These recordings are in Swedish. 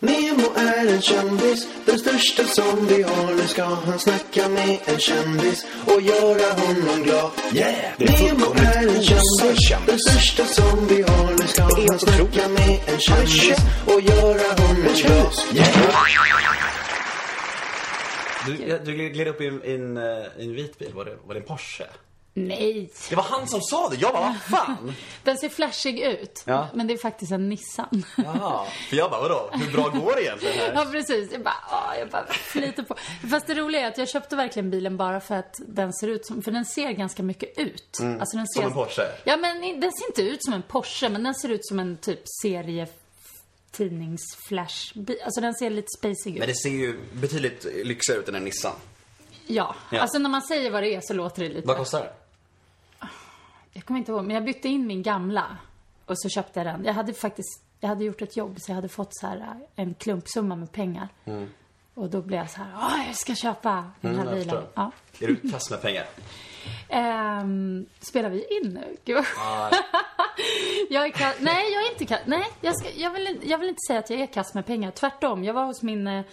Nemo är en kändis, den största som vi har. Nu ska han snacka med en kändis och göra honom glad. Yeah! Nemo är en kändis, den största som vi har. Nu ska han snacka med en kändis och göra honom glad. Yeah! Du, du gled upp i en, i en, eh, i en vit bil, var det, var det en Porsche? Nej. Det var han som sa det, jag bara, vad fan? Den ser flashig ut. Ja. Men det är faktiskt en Nissan. Ja, för jag bara, vadå, hur bra går det egentligen här? Ja, precis. Jag bara, åh, jag bara flyter på. Fast det roliga är att jag köpte verkligen bilen bara för att den ser ut som, för den ser ganska mycket ut. Alltså den ser, Mm. Som en Porsche? Ja, men den ser inte ut som en Porsche, men den ser ut som en typ serie tidningsflash. Alltså den ser lite spacig ut. Men det ser ju betydligt lyxigare ut än en Nissan. Ja. Ja. alltså när man säger vad det är så låter det lite... Vad kostar det? Jag kommer inte ihåg, men jag bytte in min gamla. Och så köpte jag den. Jag hade faktiskt, jag hade gjort ett jobb så jag hade fått så här äh, en klumpsumma med pengar. Och då blev jag så här, åh, jag ska köpa den här Mm, bilen. Ja. Är du kass med pengar? Ehm, spelar vi in nu? Gud. jag är kass, nej, jag är inte kass. Nej, jag, ska, jag, vill, jag vill inte säga att jag är kass med pengar. Tvärtom. Jag var hos min, eh,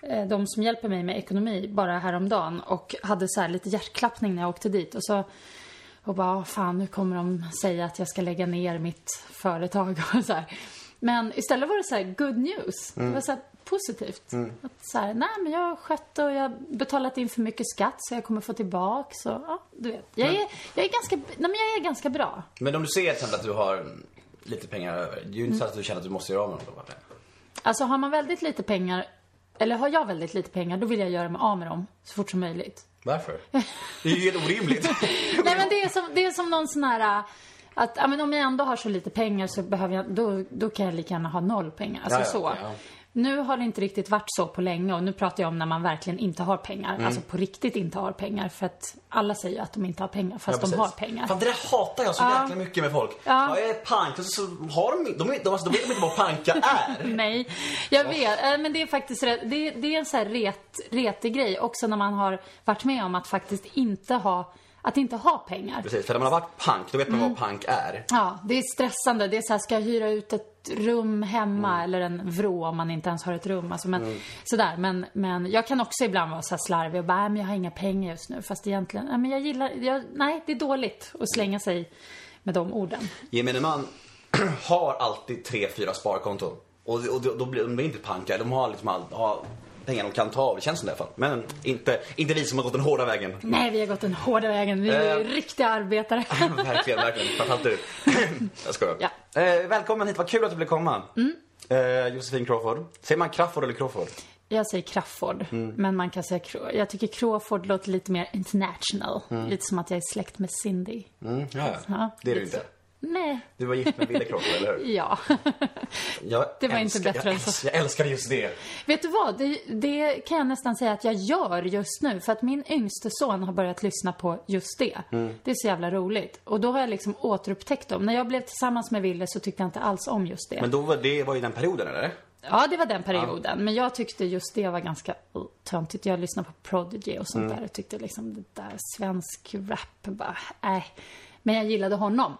eh, de som hjälper mig med ekonomi bara häromdagen och hade så här lite hjärtklappning när jag åkte dit. Och så och bara, "Åh, fan nu kommer de säga att jag ska lägga ner mitt företag och så här. Men istället var det så här good news. Det var så här positivt. Att så här, nej men jag har skött och jag har betalat in för mycket skatt så jag kommer få tillbaka. Så, ja, du vet. Jag är, jag är ganska, nej men jag är ganska bra. Men om du ser till exempel att du har lite pengar över, det är ju inte så att du känner att du måste göra av med dem? Alltså har man väldigt lite pengar, eller har jag väldigt lite pengar, då vill jag göra mig av med dem så fort som möjligt. Varför? Det är ju helt orimligt. Nej men det är som, det är som någon sån här, äh, att ja, men om jag ändå har så lite pengar så behöver jag, då, då kan jag lika gärna ha noll pengar. Alltså Ja, ja, så. Ja. Nu har det inte riktigt varit så på länge och nu pratar jag om när man verkligen inte har pengar. Mm. Alltså på riktigt inte har pengar. För att alla säger att de inte har pengar fast de precis. har pengar. Fan det där hatar jag så jäkla mycket med folk. Ja. jag är pank och så, har de, de, de, alltså, de vet inte vad panka är. Nej, jag vet. Eh, Men det är faktiskt det, det är en sån här ret, retig grej också när man har varit med om att faktiskt inte ha, att inte ha pengar. Precis, för när man har varit pank, då vet man Mm. vad pank är. Ja, det är stressande. Det är så här, ska jag hyra ut ett rum hemma Mm. eller en vrå om man inte ens har ett rum. Alltså, men, Sådär, men, men jag kan också ibland vara så här slarvig och bara, "Nej, men jag har inga pengar just nu. Fast egentligen, nej men jag gillar, jag, nej det är dåligt att slänga sig med de orden. Gemene man har alltid tre, fyra sparkonton. Och, och, då- då blir de inte pankar, de har liksom all, har pengar de kan ta av, det känns som det i alla fall. Men inte, inte vi som har gått den hårda vägen. Nej, vi har gått den hårda vägen. Vi är Eh. riktiga arbetare. verkligen, verkligen. Framförallt du. Jag skojar. Ja. Mm. Eh, välkommen hit, vad kul att du ville komma. Eh, Josefin Crawford. Säger man Crawford eller Crawford? Jag säger Crafoord, Mm. men man kan säga Craw- Jag tycker Crawford låter lite mer international. Lite som att jag är släkt med Cindy. Mm, ja, Ja, det är du inte. Nej, Du var gift med Wille Crawford, eller hur? ja. Jag Det var inte älskar- bättre jag än så. Jag älskar just det. Vet du vad? Det, det kan jag nästan säga att jag gör just nu. För att min yngste son har börjat lyssna på just det. Mm. Det är så jävla roligt. Och då har jag liksom återupptäckt dem. När jag blev tillsammans med Ville så tyckte jag inte alls om just det. Men då var det var ju den perioden, eller? Ja, det var den perioden. Men jag tyckte just det var ganska töntigt. Jag lyssnade på Prodigy och sånt där och tyckte liksom det där svensk rap, bara, äh. Men jag gillade honom.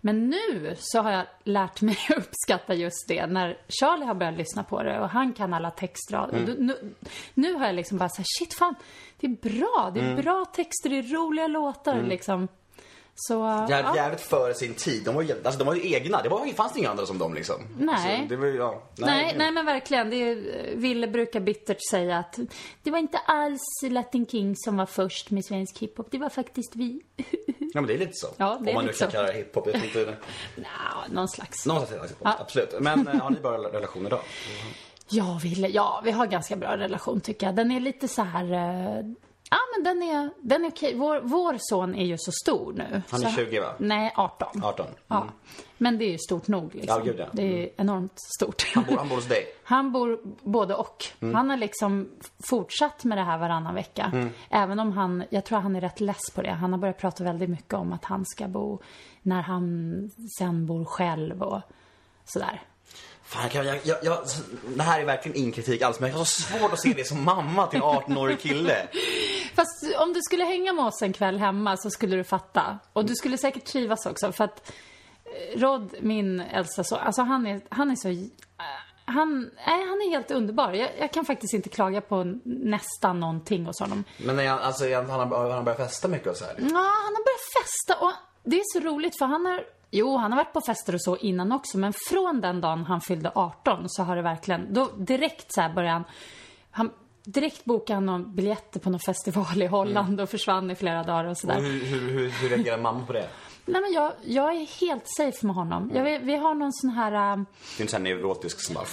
Men nu så har jag lärt mig att uppskatta just det. När Charlie har börjat lyssna på det och han kan alla textrader. Då- Nu, nu har jag liksom bara såhär, shit fan, det är bra. Det är bra texter, det är roliga låtar liksom. Så, ja. Jävligt före sin tid. De var ju, alltså, de var ju egna. Det var, fanns inga andra som dem liksom. Nej. Så det var, ja, Nej, nej men verkligen. Det är, Ville brukar bittert säga att det var inte alls Latin King som var först med svensk hiphop. Det var faktiskt vi. Ja, men det är lite så. Ja, det Om man nu kan kalla det hiphop. Jag inte. Nja, någon slags. Någonstans är det hiphop, Ja. absolut. Men eh, har ni bara relation idag? Ja, Ville. Ja, vi har ganska bra relation tycker jag. Den är lite så här... Ja, men den är, den är okej. Vår, vår son är ju så stor nu. Han är så 20, va? Nej, 18. 18. Ja. Men det är ju stort nog liksom. Ja, gud, ja. Det är enormt stort. Han bor, han bor hos dig. Han bor både och. Han har liksom fortsatt med det här varannan vecka. Även om han, jag tror han är rätt less på det. Han har börjat prata väldigt mycket om att han ska bo när han sen bor själv och sådär. Fan, jag, jag, jag, det här är verkligen ingen kritik alls, men jag har så svårt att se det som mamma till en 18-årig kille. Fast om du skulle hänga med oss en kväll hemma så skulle du fatta. Och du skulle säkert trivas också för att eh, Rod, min äldsta son, alltså han är, han är så... eh, han, nej, han är helt underbar. Jag, jag kan faktiskt inte klaga på nästan någonting hos honom. Men är han, alltså, är han, han har han har börjat festa mycket och så här? Ja, han har börjat festa och det är så roligt för han har Jo, han har varit på fester och så innan också, men från den dagen han fyllde 18 så har det verkligen, då direkt så här började han, han direkt bokade han någon biljetter på någon festival i Holland och försvann i flera dagar och Och sådär. hur, hur, hur, hur reagerar mamma på det? Nej men jag, jag är helt safe med honom. Jag, vet- vi har någon sån här, äh, Det är inte så här neurotisk som bara...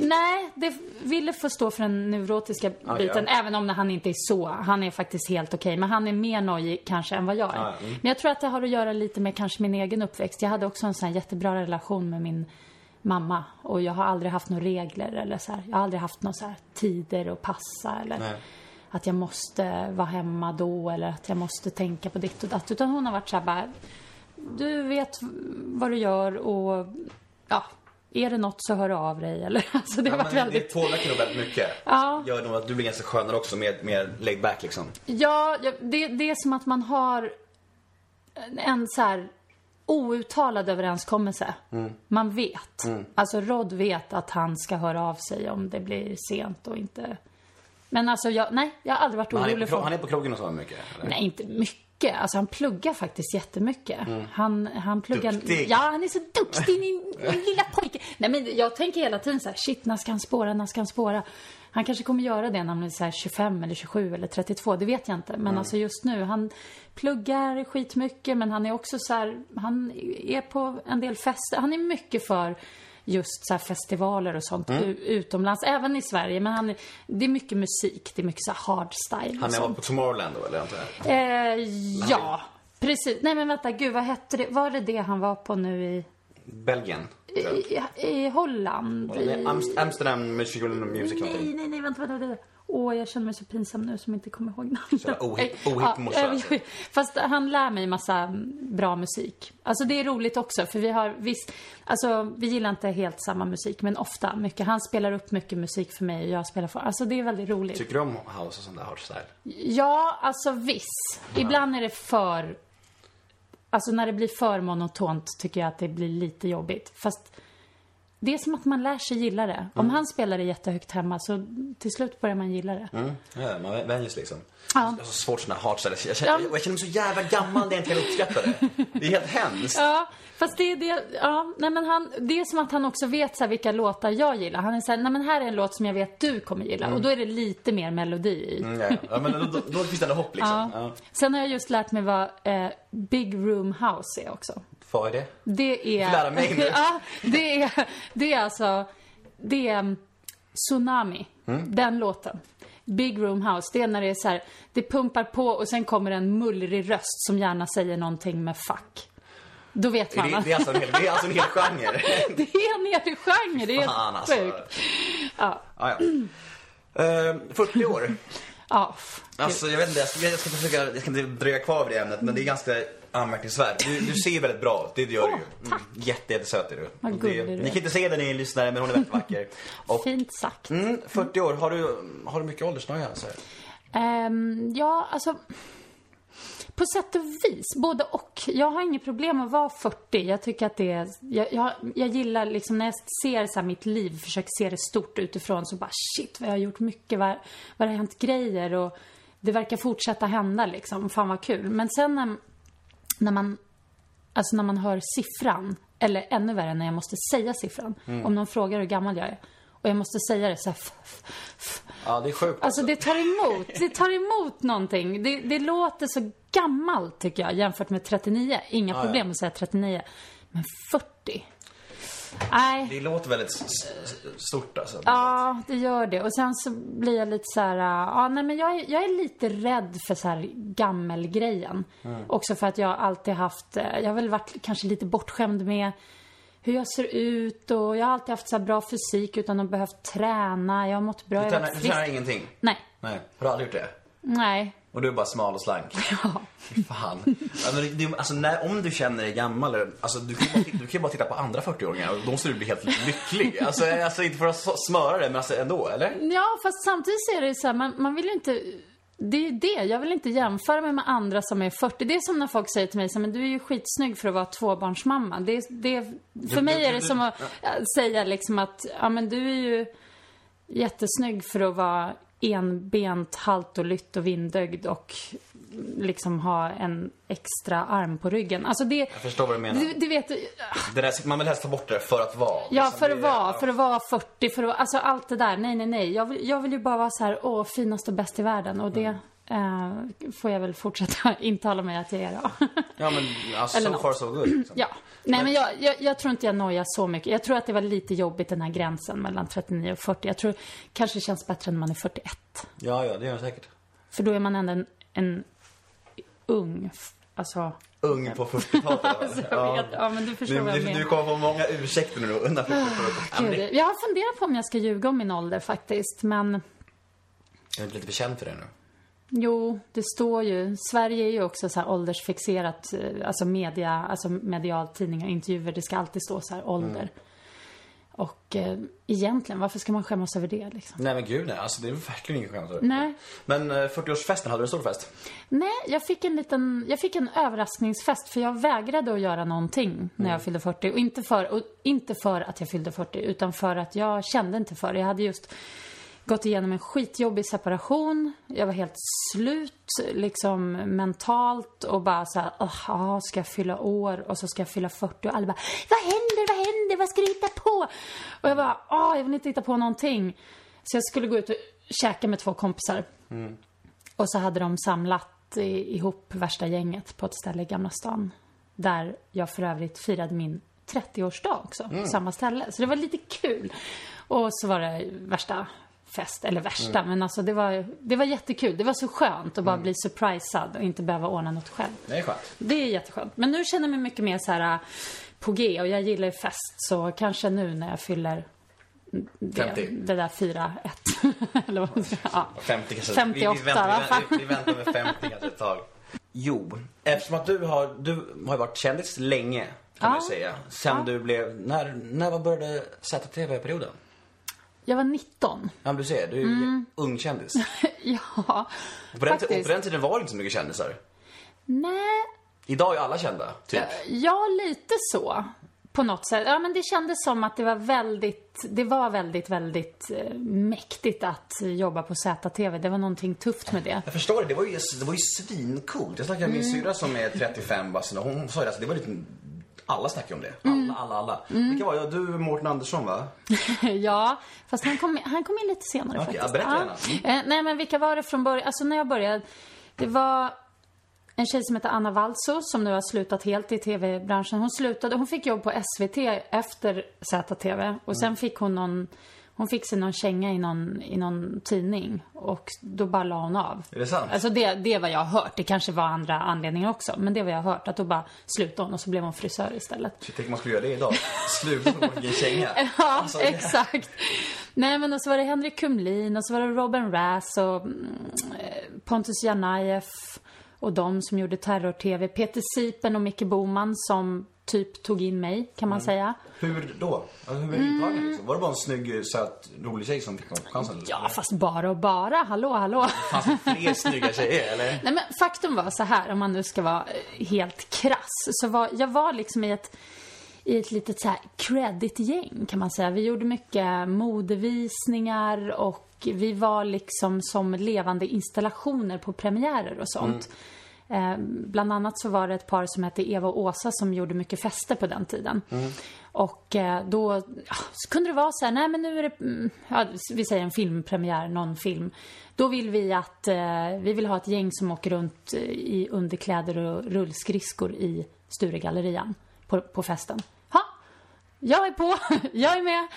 nej, det ville få stå för den neurotiska Ja, biten, ja. även om han inte är så. Han är faktiskt helt okej, men han är mer nojig kanske än vad jag är. Ja, mm. Men jag tror att det har att göra lite med kanske min egen uppväxt. Jag hade också en sån här jättebra relation med min mamma och jag har aldrig haft några regler eller så här. Jag har aldrig haft några så här tider att passa eller Nej. att jag måste vara hemma då eller att jag måste tänka på ditt och datt. Utan hon har varit så här bara, du vet vad du gör och ja, är det något så hör av dig eller alltså det har Ja, varit väldigt Det påverkar nog väldigt mycket. Ja. Gör nog att du blir ganska skönare också, mer, mer laid back liksom. Ja, det, det är som att man har en så här outtalad överenskommelse. Man vet. Alltså Rod vet att han ska höra av sig om det blir sent och inte... Men alltså, jag, nej, jag har aldrig varit orolig för... han är på krogen och så mycket? Eller? Nej, inte mycket. Alltså han pluggar faktiskt jättemycket. Han, han pluggar... Mm. Duktig. Ja, han är så duktig, min, min lilla pojke. Nej, men jag tänker hela tiden så här, shit, när ska han spåra, när ska han spåra? Han kanske kommer göra det när han är så här 25 eller 27 eller 32, det vet jag inte. Men Mm. alltså just nu, han pluggar skitmycket, men han är också så här, han är på en del fester. Han är mycket för just så här festivaler och sånt Mm. utomlands, även i Sverige. Men han, det är mycket musik, det är mycket så här hardstyle. Han är på Tomorrowland då, eller jag? Eh, ja, precis. Nej men vänta, gud vad hette det? Var det det han var på nu i, Belgien? i, i Holland? Nej, I, Amst- Amsterdam Musical Music nej, nej, nej, vänta, vänta, vänta. Åh, jag känner mig så pinsam nu som inte kommer ihåg namnet. ohipp- morsa, jag- alltså. Fast han lär mig massa mm, bra musik. Alltså det är roligt också, för vi har visst, alltså vi gillar inte helt samma musik, men ofta mycket. Han spelar upp mycket musik för mig och jag spelar för, alltså det är väldigt roligt. Tycker du om house och sånt där hardstyle? Ja, alltså viss. Ibland är det för... Alltså när det blir för monotont tycker jag att det blir lite jobbigt. Fast det är som att man lär sig gilla det. Om han spelar det jättehögt hemma så till slut börjar man gilla det. Mm. Ja, man vänjer sig liksom. Ja. Jag har så svårt såna här hardstyle. Jag känner, jag känner mig så jävla gammal när jag inte kan uppskatta det. Det är helt hemskt. Ja, fast det är det, ja, nej men han, det är som att han också vet så vilka låtar jag gillar. Han är såhär, nej men här är en låt som jag vet du kommer gilla. Och då är det lite mer melodi i. Mm, ja, ja, men då, då, då finns det ändå hopp liksom. Ja. Sen har jag just lärt mig vad eh, Big Room House är också. Vad är det? Det är... Lära mig nu. ja, det är, det är alltså... Det är um, Tsunami. Mm. Den låten. Big Room House. Det är när det är så här, det pumpar på och sen kommer en mullrig röst som gärna säger någonting med fuck. Då vet man. det, det, är alltså en hel, det är alltså en hel genre. det är en hel genre. Det är Fan, alltså. sjukt. Ja. Ja, ja. Eh, 40 år. Ja, Alltså jag vet inte, jag ska, jag ska försöka, jag ska inte dröja kvar vid det ämnet men det är ganska anmärkningsvärt. Du, du ser väldigt bra ut, det gör du Åh, ju. Mm, jätte, jättesöt är du. Vad Och gullig det, du är. Ni kan inte se den ni lyssnare men hon är väldigt vacker. Och, fint sagt. mm, 40 år, har du, har du mycket åldersnoja? Alltså? Ehm, ja, alltså... På sätt och vis, både och. Jag har inget problem att vara 40. Jag tycker att det är... Jag, jag, jag gillar liksom när jag ser så mitt liv, försöker se det stort utifrån, så bara shit vad jag har gjort mycket, vad, vad det har hänt grejer och det verkar fortsätta hända liksom. Fan vad kul. Men sen när, man Alltså när man hör siffran, eller ännu värre när jag måste säga siffran. Om någon frågar hur gammal jag är. Och jag måste säga det så här, f- f- f- Ja, det är sjukt Alltså det tar emot, det tar emot någonting. Det, det låter så gammalt tycker jag jämfört med 39. Inga ja. problem att säga 39. Men 40? Nej. Det låter väldigt stort alltså. Ja, det gör det. Och sen så blir jag lite så här, äh, ja nej men jag är, jag är lite rädd för så här gammelgrejen. Också för att jag alltid haft, eh, jag har väl varit kanske lite bortskämd med hur jag ser ut och jag har alltid haft så bra fysik utan att behövt träna. Jag har mått bra, Du tränar, du tränar ingenting? Nej, Nej. Har du aldrig gjort det? nej. Och du är bara smal och slank? Ja. Fan. Alltså, när, om du känner dig gammal, alltså, du kan bara, titta- du kan bara titta på andra 40-åringar och då måste du bli helt lycklig. Alltså, alltså inte för att smöra det, men alltså ändå, eller? Ja, fast samtidigt så är det så här, man, man vill ju inte... det är det. Jag vill inte jämföra mig med andra som är 40. Det är som när folk säger till mig så, men du är ju skitsnygg för att vara tvåbarnsmamma. Det, det, för mig är det som att säga liksom att, ja men du är ju jättesnygg för att vara enbent, halt och lytt och vindögd och liksom ha en extra arm på ryggen. Alltså det... Jag förstår vad du menar. Du, du vet, Det där, man vill helst ta bort det för att vara. Ja, liksom. för Det att vara, för att vara 40, för att alltså allt det där. Nej, nej, nej. Jag vill, jag vill ju bara vara så här, åh, finast och bäst i världen. Och det eh, får jag väl fortsätta intala mig att jag är då. Ja men alltså, Eller so något. far so good. Liksom. ja. Nej, men jag, jag, jag tror inte jag nojar så mycket. Jag tror att det var lite jobbigt den här gränsen mellan 39 och 40. Jag tror kanske det känns bättre när man är 41. ja, ja, det gör det säkert. För då är man ändå en, en ung, alltså... Ung på 40-talet. Alltså, vet, ja, men du förstår du, vad jag menar. du kommer få många ursäkter nu undan ja, Gud, det, jag har funderat på om jag ska ljuga om min ålder faktiskt, men... Jag är lite för känd för det nu. Jo, det står ju. Sverige är ju också så här åldersfixerat, eh, alltså media, alltså medialt tidningar, intervjuer, det ska alltid stå så här ålder. Och eh, egentligen, varför ska man skämmas över det liksom? Nej men gud nej, alltså det är verkligen ingen skämt. Nej. Men eh, 40-årsfesten, hade du en stor fest? Nej, jag fick en liten, jag fick en överraskningsfest för jag vägrade att göra någonting när jag fyllde 40. Och inte för, och inte för att jag fyllde 40, utan för att jag kände inte för det. Jag hade just gått igenom en skitjobbig separation. Jag var helt slut, liksom mentalt och bara så här, "Åh, ja, ska jag fylla år och så ska jag fylla 40 och alla bara, vad händer, vad händer, vad ska du hitta på? Och jag bara, åh, jag vill inte hitta på någonting. Så jag skulle gå ut och käka med två kompisar. Och så hade de samlat i, ihop värsta gänget på ett ställe i Gamla stan. Där jag för övrigt firade min 30-årsdag också, på samma ställe. Så det var lite kul. Och så var det värsta fest, eller värsta, men alltså det var, det var jättekul. Det var så skönt att bara bli surprisad och inte behöva ordna något själv. Det är skönt. Det är jätteskönt. Men nu känner jag mig mycket mer så här äh, på G och jag gillar ju fest. Så kanske nu när jag fyller det, 50. det där 4-1. Eller vad man säger. Ja. 50 kanske. 58 vi, vi, väntar, vi, vi, väntar med 50 kanske ett tag. Jo, eftersom att du har, du har varit kändis länge kan Ja. man säga. Sen Ja. du blev, när, när var började ZTV-perioden? Jag var 19. Ja, du ser, du är ju Mm. ung kändis. ja, På den, och faktiskt. på den tiden var det inte så mycket kändisar. Nej, Idag är alla kända, typ. ja lite så. På något sätt. Ja, men det kändes som att det var väldigt, det var väldigt, väldigt eh, mäktigt att jobba på ZTV. Det var någonting tufft med det. Jag förstår det, det var ju, det var ju svincoolt. Jag snackade med min syrra som är 35 bast och hon sa ju alltså, det var lite, alla snackar om det. Alla, alla, alla. Vilka var jag? Du, Mårten Andersson va? Ja, fast han kom, han kom in lite senare Okej, faktiskt. berätta gärna. Eh, nej, men vilka var det från början? Alltså när jag började, det var en tjej som heter Anna Valso som nu har slutat helt i tv-branschen. Hon slutade, hon fick jobb på SVT efter ZTV och sen fick hon någon hon fick sig någon känga i någon, i någon tidning och då bara la hon av. Är det sant? Alltså det, det är vad jag har hört. Det kanske var andra anledningar också. Men det är vad jag har hört. Att då bara slutade hon och så blev hon frisör istället. Jag tänkte man skulle göra det idag. Sluta med vilken känga. Ja, Alltså, exakt. Nej, men och så var det Henrik Kumlin och så var det Robin Rass och mm, eh, Pontus Janajev och de som gjorde terror-tv. Peter Sipen och Micke Boman som typ tog in mig, kan Mm. man säga. Hur då? Alltså, hur var uttagen liksom? Var det bara en snygg, söt, rolig tjej som fick chansen? eller? Ja, fast bara och bara. Hallå, hallå. Fanns det fler snygga tjejer eller? Nej men faktum var så här, om man nu ska vara eh, helt krass, så var, jag var liksom i ett i ett litet så här credit-gäng kan man säga. Vi gjorde mycket modevisningar och vi var liksom som levande installationer på premiärer och sånt. Eh, bland annat så var det ett par som hette Eva och Åsa som gjorde mycket fester på den tiden. Och eh, då ja, kunde det vara så här, nej men nu är det, mm, ja, vi säger en filmpremiär, någon film. Då vill vi att, eh, vi vill ha ett gäng som åker runt eh, i underkläder och rullskridskor i Sturegallerian på, på festen. Ha, jag är på, jag är med.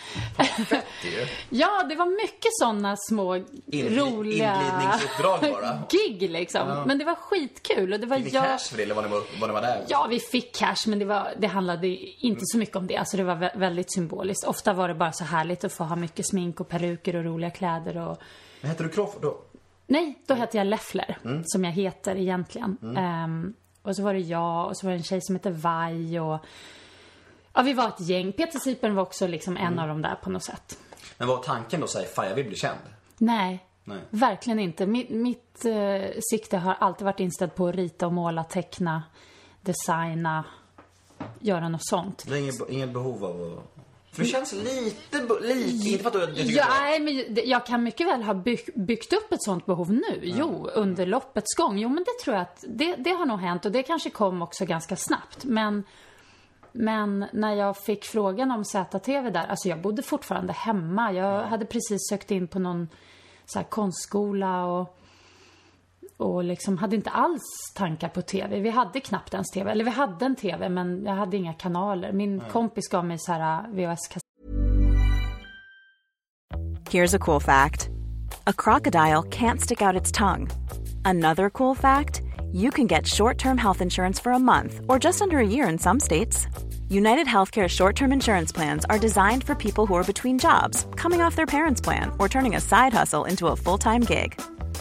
Det ju. Ja, det var mycket sådana små Inli- roliga inglidningsuppdrag bara. gig liksom. Men det var skitkul och det var Fick jag... cash för det eller var ni, var, var ni var där? Ja, vi fick cash, men det, var, det handlade inte så mycket om det. Alltså det var vä- väldigt symboliskt. Ofta var det bara så härligt att få ha mycket smink och peruker och roliga kläder och... Men hette du Crawford då? Nej, då hette jag Leffler, Mm. som jag heter egentligen. Ehm, och så var det jag och så var det en tjej som hette Vaj och... Ja, vi var ett gäng. Peter Sipen var också liksom Mm. en av dem där på något sätt. Men var tanken då såhär, fan jag vill bli känd? Nej, Nej. Verkligen inte. Mitt, mitt eh, sikte har alltid varit inställt på att rita och måla, teckna, designa, göra något sånt. Det är inget, inget behov av att... För det känns lite, lite inte för att du jag tycker Ja, nej, men jag kan mycket väl ha byggt, byggt upp ett sånt behov nu. Jo, under loppets gång. Jo, men det tror jag att det, det har nog hänt och det kanske kom också ganska snabbt. Men, men när jag fick frågan om ZTV där, alltså jag bodde fortfarande hemma. Jag hade precis sökt in på någon så här konstskola och och liksom hade inte alls tankar på TV. Vi hade knappt ens TV. Eller vi hade en TV men jag hade inga kanaler. Min kompis gav mig så här VHS-kassetter Here's a cool fact a crocodile can't stick out its tongue. Another cool fact you can get short term health insurance for a month or just under a year in some states. United Healthcare short term insurance plans are designed for people who are between jobs, coming off their parents' plan, or turning a side hustle into a full time gig.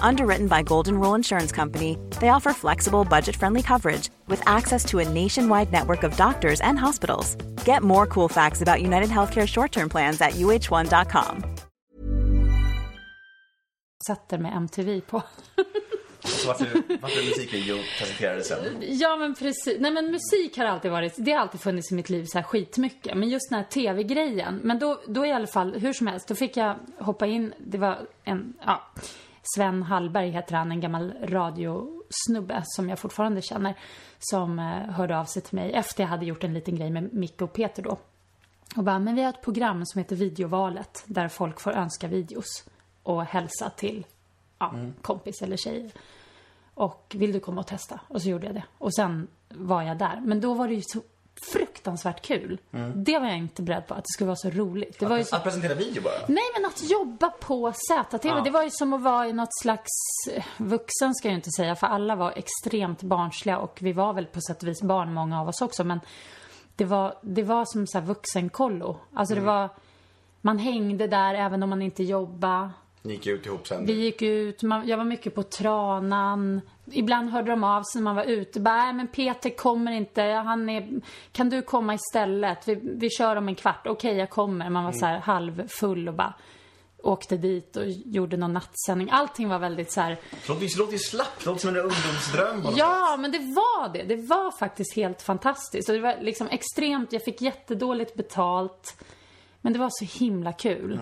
Underwritten by Golden Rule Insurance Company, they offer flexible, budget friendly coverage with access to a nationwide network of doctors and hospitals. Get more cool facts about United Healthcare short term plans at uh1.com. med MTV på. Vart det musikvideo presenterades sen. Ja men precis. Nej men musik har alltid varit, det har alltid funnits i mitt liv så här skitmycket. Men just den här tv-grejen. Men då, då i alla fall, hur som helst, då fick jag hoppa in. Det var en, ja. Sven Hallberg heter han, en gammal radiosnubbe som jag fortfarande känner. Som eh, hörde av sig till mig efter jag hade gjort en liten grej med Micke och Peter då. Och bara, men vi har ett program som heter Videovalet. Där folk får önska videos. Och hälsa till, ja, kompis eller tjej. Och vill du komma och testa? Och så gjorde jag det. Och sen var jag där. Men då var det ju så fruktansvärt kul. Det var jag inte beredd på, att det skulle vara så roligt. Det var ju så... Att presentera video bara? Nej, men att jobba på ZTV, det var ju som att vara i något slags... eh, Vuxen ska jag ju inte säga, för alla var extremt barnsliga och vi var väl på sätt och vis barn, många av oss också, men det var, det var som så här vuxenkollo. Alltså det var... Man hängde där även om man inte jobbade. Ni gick ut ihop sen? Vi gick ut, man, jag var mycket på Tranan. Ibland hörde de av sig när man var ute. Bara, "Nej, men Peter kommer inte, han är, kan du komma istället? Vi, vi kör om en kvart. Okej, jag kommer. Man var så här halvfull och bara åkte dit och gjorde någon nattsändning. Allting var väldigt så här, Det låter ju- det låter ju slappt, låter som en ungdomsdröm Ja, men det var det. Det var faktiskt helt fantastiskt. Och det var liksom extremt, jag fick jättedåligt betalt. Men det var så himla kul.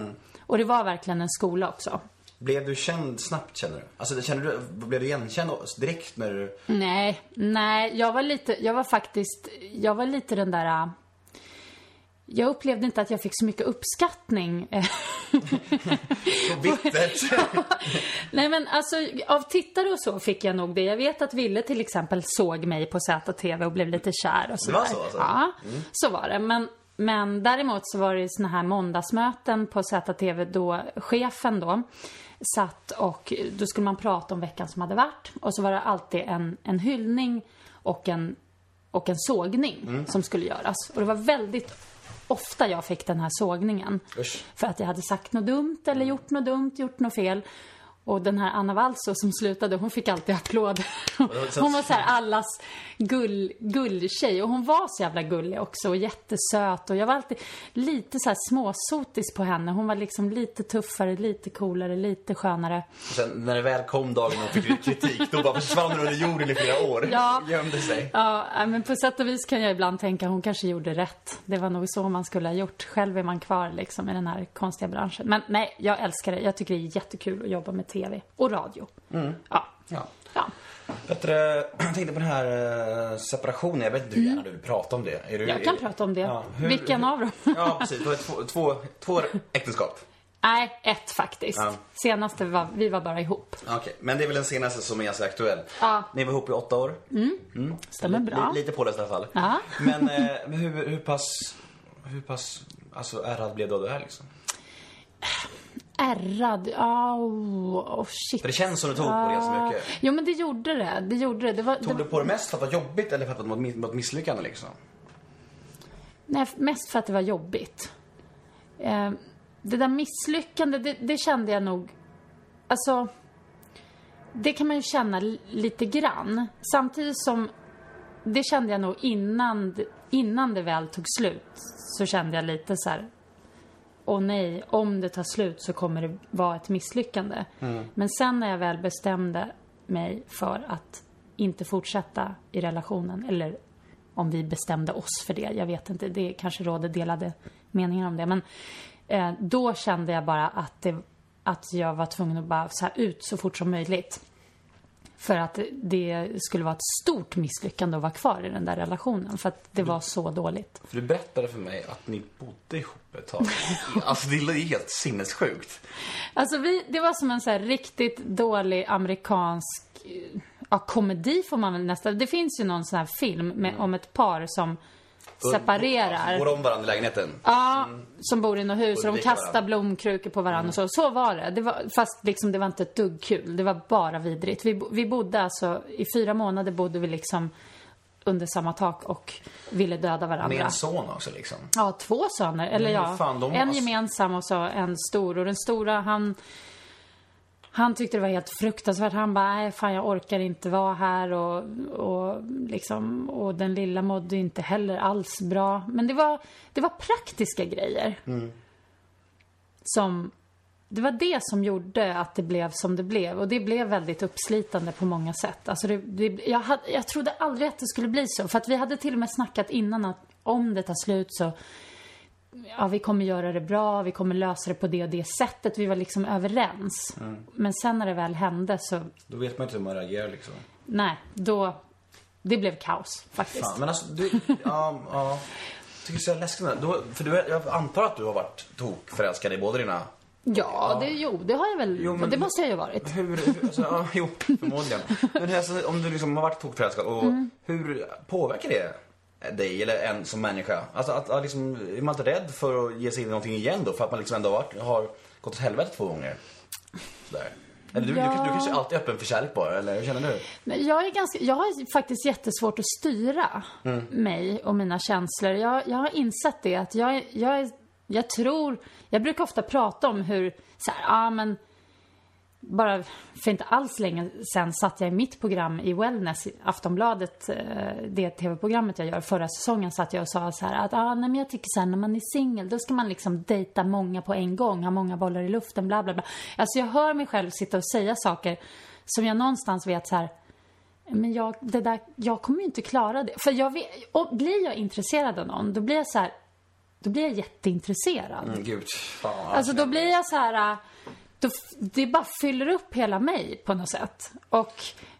Och det var verkligen en skola också. Blev du känd snabbt känner du? Alltså känner du, blev du igenkänd direkt när du... Nej, nej, jag var lite, jag var faktiskt, jag var lite den där... äh, Jag upplevde inte att jag fick så mycket uppskattning. Så bittert? Nej men alltså av tittare och så fick jag nog det. Jag vet att Ville till exempel såg mig på ZTV och blev lite kär och sådär. var så, alltså? Ja, så var det. Men, men däremot så var det såna här måndagsmöten på ZTV då chefen då satt och då skulle man prata om veckan som hade varit. Och så var det alltid en, en hyllning och en, och en sågning som skulle göras. Och det var väldigt ofta jag fick den här sågningen. Usch. För att jag hade sagt något dumt eller gjort något dumt, gjort något fel. Och den här Anna Walso som slutade, hon fick alltid applåder. Hon var så här allas gull, gulltjej. Och hon var så jävla gullig också och jättesöt. Och jag var alltid lite så här småsotis på henne. Hon var liksom lite tuffare, lite coolare, lite skönare. Och sen när det väl kom dagen och fick kritik, då bara försvann hon under jorden i flera år. Ja. Gömde sig. Ja, men på sätt och vis kan jag ibland tänka hon kanske gjorde rätt. Det var nog så man skulle ha gjort. Själv är man kvar liksom i den här konstiga branschen. Men nej, jag älskar det. Jag tycker det är jättekul att jobba med TV och radio. Ja. Ja. ja. Bättre, jag tänkte på den här eh, separationen, jag vet inte hur gärna du vill prata om det. Är du, Mm. Jag kan är- prata om det. Ja, hur- Vilken av dem? Ja, precis. Du har två, två, två äktenskap. Nej, ett faktiskt. Ja. Senaste var, vi var bara ihop. Okej, men det är väl den senaste som är ganska aktuell. Ja. Ni var ihop i åtta år. Stämmer Li- bra. Li, lite påläst i alla fall. Ja. Men, eh, hur, hur pass, hur pass alltså, ärrad blev du av det här liksom? Ärrad, oh, oh, shit. För det känns som du tog på det ganska mycket. Jo men det gjorde det. Det gjorde det. det, var, Tog det du på det mest för att det var jobbigt eller för att det var ett misslyckande liksom? Nej, mest för att det var jobbigt. Eh, det där misslyckandet, det, det kände jag nog... Alltså... Det kan man ju känna li- lite grann. Samtidigt som... Det kände jag nog innan, innan det väl tog slut. Så kände jag lite så här... åh nej, om det tar slut så kommer det vara ett misslyckande. Men sen när jag väl bestämde mig för att inte fortsätta i relationen, eller om vi bestämde oss för det, jag vet inte, det kanske råder delade meningar om det. Men eh, då kände jag bara att, det, att jag var tvungen att bara så här ut så fort som möjligt. För att det skulle vara ett stort misslyckande att vara kvar i den där relationen. För att det var så dåligt. För du berättade för mig att ni bodde ihop ett tag. alltså det är helt sinnessjukt. Alltså vi, det var som en så här riktigt dålig amerikansk ja, komedi får man väl nästan. Det finns ju någon sån här film med, om ett par som separerar. Går om varandra i lägenheten. Ja, som bor i något hus och de kastar. Mm. blomkrukor på varandra och så. Så var det. det var, fast liksom det var inte ett dugg kul. Det var bara vidrigt. Vi, vi bodde alltså, i fyra månader bodde vi liksom under samma tak och ville döda varandra. Med en son också liksom. Ja, två söner. Eller ja, fan, en har- gemensam och så en stor. Och den stora, han... Han tyckte det var helt fruktansvärt. Han bara, nej fan jag orkar inte vara här och, och liksom, och den lilla mådde inte heller alls bra. Men det var, det var praktiska grejer. Som, det var det som gjorde att det blev som det blev. Och det blev väldigt uppslitande på många sätt. Alltså det, det, jag, hade, jag trodde aldrig att det skulle bli så. För att vi hade till och med snackat innan att om det tar slut så ja, vi kommer göra det bra, vi kommer lösa det på det och det sättet. Vi var liksom överens. Men sen när det väl hände så, Då vet man inte hur man reagerar liksom. nej, då, det blev kaos faktiskt. Fan, men alltså du, ja, ja. Jag tycker det är så läskigt med för du, jag antar att du har varit tokförälskad i båda dina... Ja, det, jo, det har jag väl, Jo, men- det måste jag ju ha varit. Hur, hur alltså, ja, jo, förmodligen. Men alltså, om du liksom har varit tokförälskad och Mm. hur påverkar det dig eller en som människa? Alltså att, att liksom, är man inte rädd för att ge sig in i någonting igen då? För att man liksom ändå har, har gått åt helvete två gånger? Sådär. Eller du, du, Ja. du, kanske alltid är öppen för kärlek bara, eller hur känner du? Men jag är ganska, jag har faktiskt jättesvårt att styra mig och mina känslor. Jag, jag har insett det att jag, jag, jag tror, jag brukar ofta prata om hur, så här, ja men, bara för inte alls länge sen satt jag i mitt program i Wellness, Aftonbladet, eh, det tv-programmet jag gör förra säsongen, satt jag och sa så här att ah, nej, men jag tycker så här, när man är singel då ska man liksom dejta många på en gång, ha många bollar i luften, bla bla bla. Alltså jag hör mig själv sitta och säga saker som jag någonstans vet så här men jag, det där, jag kommer ju inte klara det. För jag vet, och blir jag intresserad av någon, då blir jag så här, då blir jag jätteintresserad. Mm, gud, fan. Alltså då blir jag så här, då, det bara fyller upp hela mig på något sätt. Och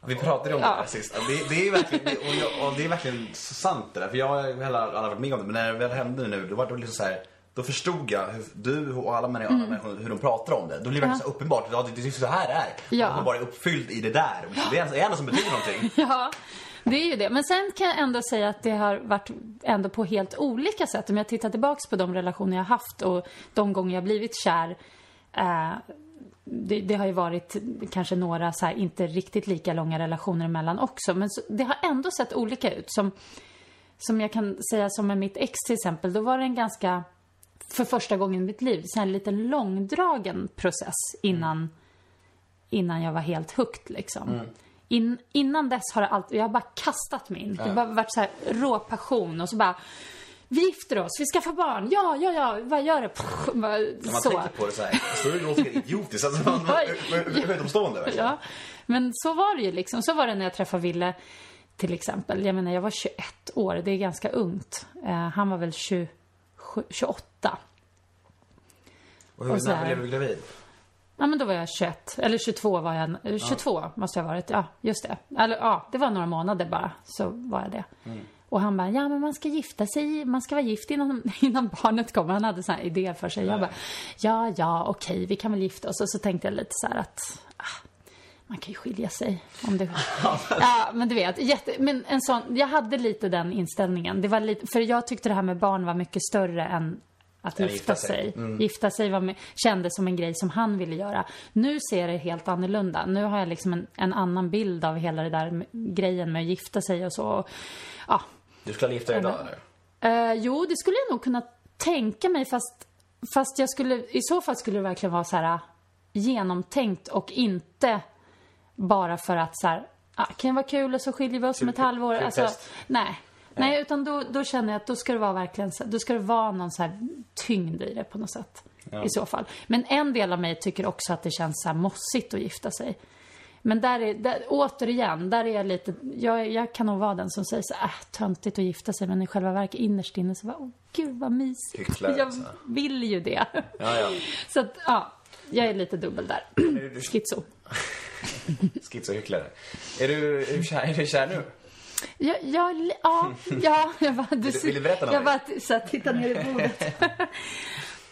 Vi pratade om det Ja. här sist. Det, det, är verkligen, det, och, jag, och det är verkligen sant det där. För jag har heller aldrig varit med om det. Men när det väl hände nu, då var det liksom så här. Då förstod jag hur du och alla människor, alla människor hur de pratar om det. Då blir det verkligen så uppenbart. Ja, det, det är så här det är. Ja. Man bara är uppfylld i det där. Det är ändå som betyder någonting. ja, det är ju det. Men sen kan jag ändå säga att det har varit ändå på helt olika sätt. Om jag tittar tillbaks på de relationer jag haft och de gånger jag blivit kär. Eh, det, det har ju varit kanske några så här, inte riktigt lika långa relationer emellan också. Men så, det har ändå sett olika ut. Som, som jag kan säga som med mitt ex till exempel. Då var det en ganska, för första gången i mitt liv, så här en lite långdragen process innan, innan jag var helt hooked liksom. In, innan dess har det alltid, jag har bara kastat mig in. Det har bara varit så här rå passion och så bara vi gifter oss, vi skaffar barn, ja, ja, ja, vad gör det? Pff, bara, När man så. tänker på det så här. Så det låter idiotiskt. Alltså, man, utomstående verkligen. Ja, men så var det ju liksom. Så var det när jag träffade Ville till exempel. Jag menar, jag var 21 år, det är ganska ungt. Eh, han var väl 27, 28. Och hur, Och när blev du gravid? Ja, men då var jag 21. Eller 22 var jag. eh, 22 måste jag ha varit. Ja, just det. Eller ja, det var några månader bara. Så var jag det. Och han bara, ja men man ska gifta sig, man ska vara gift innan, innan barnet kommer. Han hade sån här idé för sig. Jag bara, ja, ja, okej, vi kan väl gifta oss. Och så tänkte jag lite så här att, ah, man kan ju skilja sig om det... ja, men du vet, jätte, men en sån, jag hade lite den inställningen. Det var lite, för jag tyckte det här med barn var mycket större än att gifta, gifta sig. sig. Gifta sig var med, kändes som en grej som han ville göra. Nu ser jag det helt annorlunda. Nu har jag liksom en, en annan bild av hela det där med, grejen med att gifta sig och så. Och, ja. Du skulle gifta dig idag eller? Eh, jo, det skulle jag nog kunna tänka mig fast, fast jag skulle, i så fall skulle det verkligen vara så här genomtänkt och inte bara för att så här, ah, kan det vara kul och så skiljer vi oss om ett halvår. kul Alltså, test. nej. Nej, utan då, då känner jag att då ska det vara verkligen då ska det vara någon så här tyngd i det på något sätt. i så fall. Men en del av mig tycker också att det känns så här mossigt att gifta sig. Men där är, där, återigen, där är jag lite, jag, jag kan nog vara den som säger så äh, töntigt att gifta sig, men i själva verket innerst inne så bara, åh gud vad mysigt. Hycklare, jag så. vill ju det. Ja, ja. Så att, ja, jag är lite dubbel där. Schizo. Schizohycklare. Är du, är du kär, är du kär nu? Jag, jag, ja, ja, jag bara, du, vill du berätta Jag någonting? bara så här, tittar ner i bordet.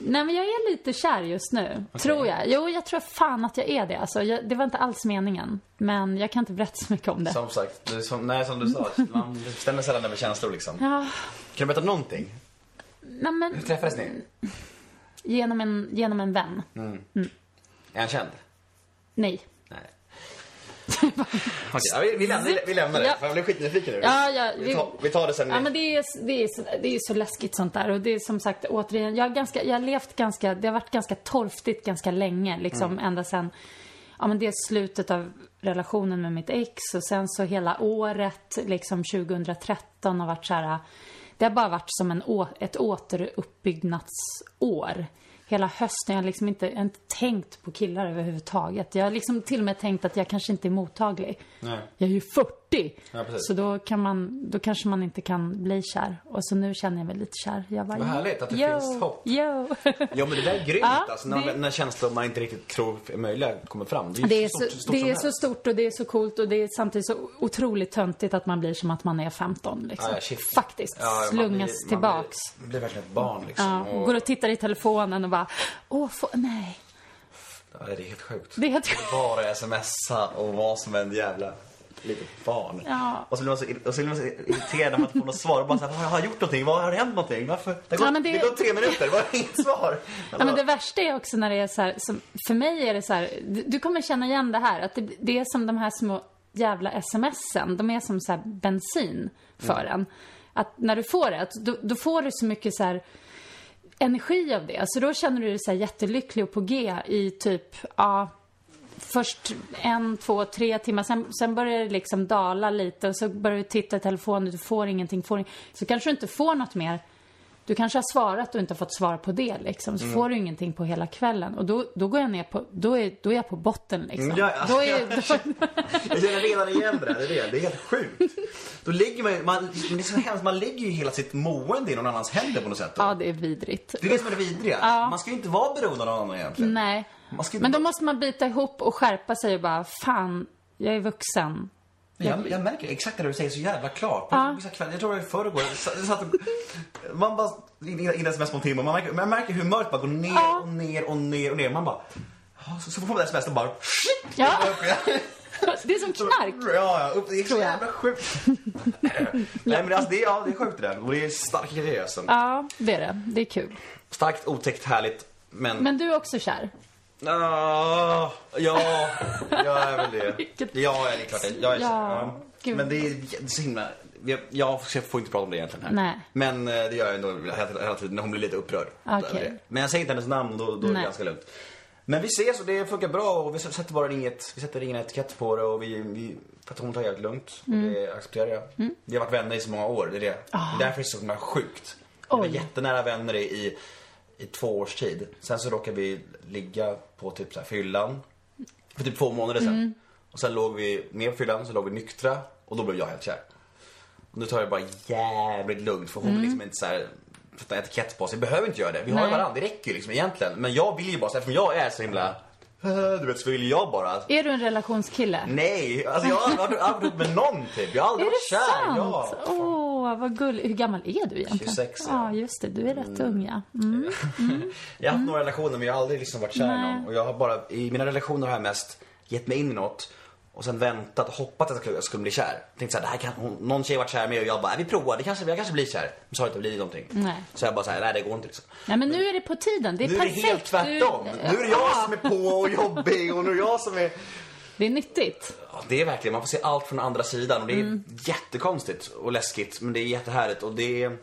Nej men jag är lite kär just nu, tror jag. Jo, jag tror fan att jag är det. Alltså, jag, det var inte alls meningen. Men jag kan inte berätta så mycket om det. Som sagt, du, som, nej, som du sa, man bestämmer sällan över känslor liksom. Ja, Kan du berätta någonting? nej men Hur träffades ni? genom en, genom en vän. Är han känd? Nej. Nej. Okej, vi, vi, lämnar, vi lämnar det. Ja. För jag blev skitnyfiken nu. Ja, ja, vi, vi- tar, vi tar det sen. Ja men det är, det, är så, det är så läskigt sånt där och det är som sagt återigen, jag har, ganska, jag har levt ganska, det har varit ganska torftigt ganska länge liksom ända sen, ja men det är slutet av relationen med mitt ex och sen så hela året liksom 2013 har varit så här, det har bara varit som en, ett återuppbyggnadsår. Hela hösten, jag har liksom inte, inte tänkt på killar överhuvudtaget. Jag har liksom till och med tänkt att jag kanske inte är mottaglig. Nej. Jag är ju 40! Ja, precis. så då, kan man, då kanske man inte kan bli kär. Och så nu känner jag mig lite kär. Jag bara, Vad härligt att det yo, finns hopp. Yo. Ja men det där är grymt Ja, alltså. När, det- när känslor man inte riktigt tror är möjliga kommer fram. Det är, Det är, stort, så, stort det är så stort och det är så coolt och det är samtidigt så otroligt töntigt att man blir som att man är 15 liksom. Ja, ja. Faktiskt. Ja, man Slungas blir- tillbaks. Man blir, blir verkligen ett barn liksom. Ja, och går och tittar i telefonen och bara, åh, få, nej. ja, det är helt sjukt. Det är helt Bara smsa och vara som en jävla litet barn. Ja. Och så blir man så, och så blir man så irriterad när man inte får något svar. Och bara så här, har jag gjort någonting? Vad har hänt någonting? Varför? Det har Ja, det... det- går tre minuter, det var inget svar. Ja, men det värsta är också när det är så här, som, för mig är det så här, du, du kommer känna igen det här, att det, det är som de här små jävla smsen, de är som så här bensin för en. Att när du får det, då, då får du så mycket så här energi av det. Så då känner du dig så jättelycklig och på G i typ, ja, först en, två, tre timmar. Sen, sen börjar det liksom dala lite och så börjar du titta i telefonen. Du får ingenting, får ingenting. Så kanske du inte får något mer. Du kanske har svarat och inte fått svar på det liksom. Så får du ingenting på hela kvällen. Och då, då går jag ner på, då är, då är jag på botten liksom. Mm, ja, ja. Då är, då, Jag känner redan igen det där, det är det. Det är helt sjukt. Då ligger man, man, det är så hemskt, man lägger ju hela sitt mående i någon annans händer på något sätt. Då. ja, det är vidrigt. Det är det som är det vidriga. Man ska ju inte vara beroende av någon annan egentligen. Nej. Inte Men då måste man bita ihop och skärpa sig och bara, fan, jag är vuxen. Jag, jag märker exakt det du säger så jävla klart. På Ja. vissa kvällar, jag tror det var i förrgår, jag satt- man bara, innan sms på en timme, man märker, man märker hur mörkt bara går ner och ner och ner och ner. Man bara, ja, så, så får man det sms och bara! Ja. Det är som knark. Ja, ja, det är så jävla sjukt. Nej men alltså, det, är, ja, det är sjukt det där. Och det är starka grejer alltså. Ja, det är det. Det är kul. Starkt, otäckt, härligt. Men, Men du är också kär? Ah, ja, jag är väl det. Ja, det är klart. jag- Jag är Ja, ja. Men det är det så himla... Jag, får inte prata om det egentligen här. Nej. Men eh, det gör jag ändå hela, tiden när hon blir lite upprörd. Det. Men jag säger inte hennes namn då, då är det ganska lugnt. Men vi ses och det funkar bra och vi sätter bara inget, vi sätter ingen etikett på det och vi, vi för att hon tar jävligt lugnt. Mm. Det accepterar jag. Vi har varit vänner i så många år, det är det. Det är därför det är så himla sjukt. Vi var jättenära vänner i, i, två års tid. Sen så råkade vi ligga på typ så här fyllan. För typ två månader sedan. Mm. Och sen låg vi med på fyllan, så låg vi nyktra och då blev jag helt kär. Och nu tar jag det bara jävligt lugnt för hon vill liksom inte så här sätta etikett på sig. Jag behöver inte göra det. Vi har ju Mm. Varandra, det räcker ju liksom egentligen. Men jag vill ju bara, eftersom jag är så himla du vet så vill jag bara Är du en relationskille? Nej, alltså jag har aldrig varit- varit med någon typ. Jag har aldrig Är varit det kär. sant? Ja. Åh, vad gulligt. Hur gammal är du egentligen? 26, ja. Ja, just det. Du är rätt ung, ja. Mm. Jag har haft några relationer men jag har aldrig liksom varit kär i någon. Och jag har bara, i mina relationer har jag mest gett mig in i något och sen väntat och hoppats att jag skulle, bli kär. Tänkte såhär, det här kan, hon, någon tjej varit kär med och jag bara, "Nej, vi provar, det kanske, jag kanske blir kär. Men så har det inte blivit någonting. Nej. Så jag bara såhär, nej det går inte liksom. Nej, men nu är det på tiden. Det är Nu är det perfekt. helt tvärtom. Du- Nu är det jag som är på och jobbig och nu är det jag som är... Det är nyttigt. Ja, det är verkligen, man får se allt från andra sidan och det är Mm. jättekonstigt och läskigt men det är jättehärligt och det är...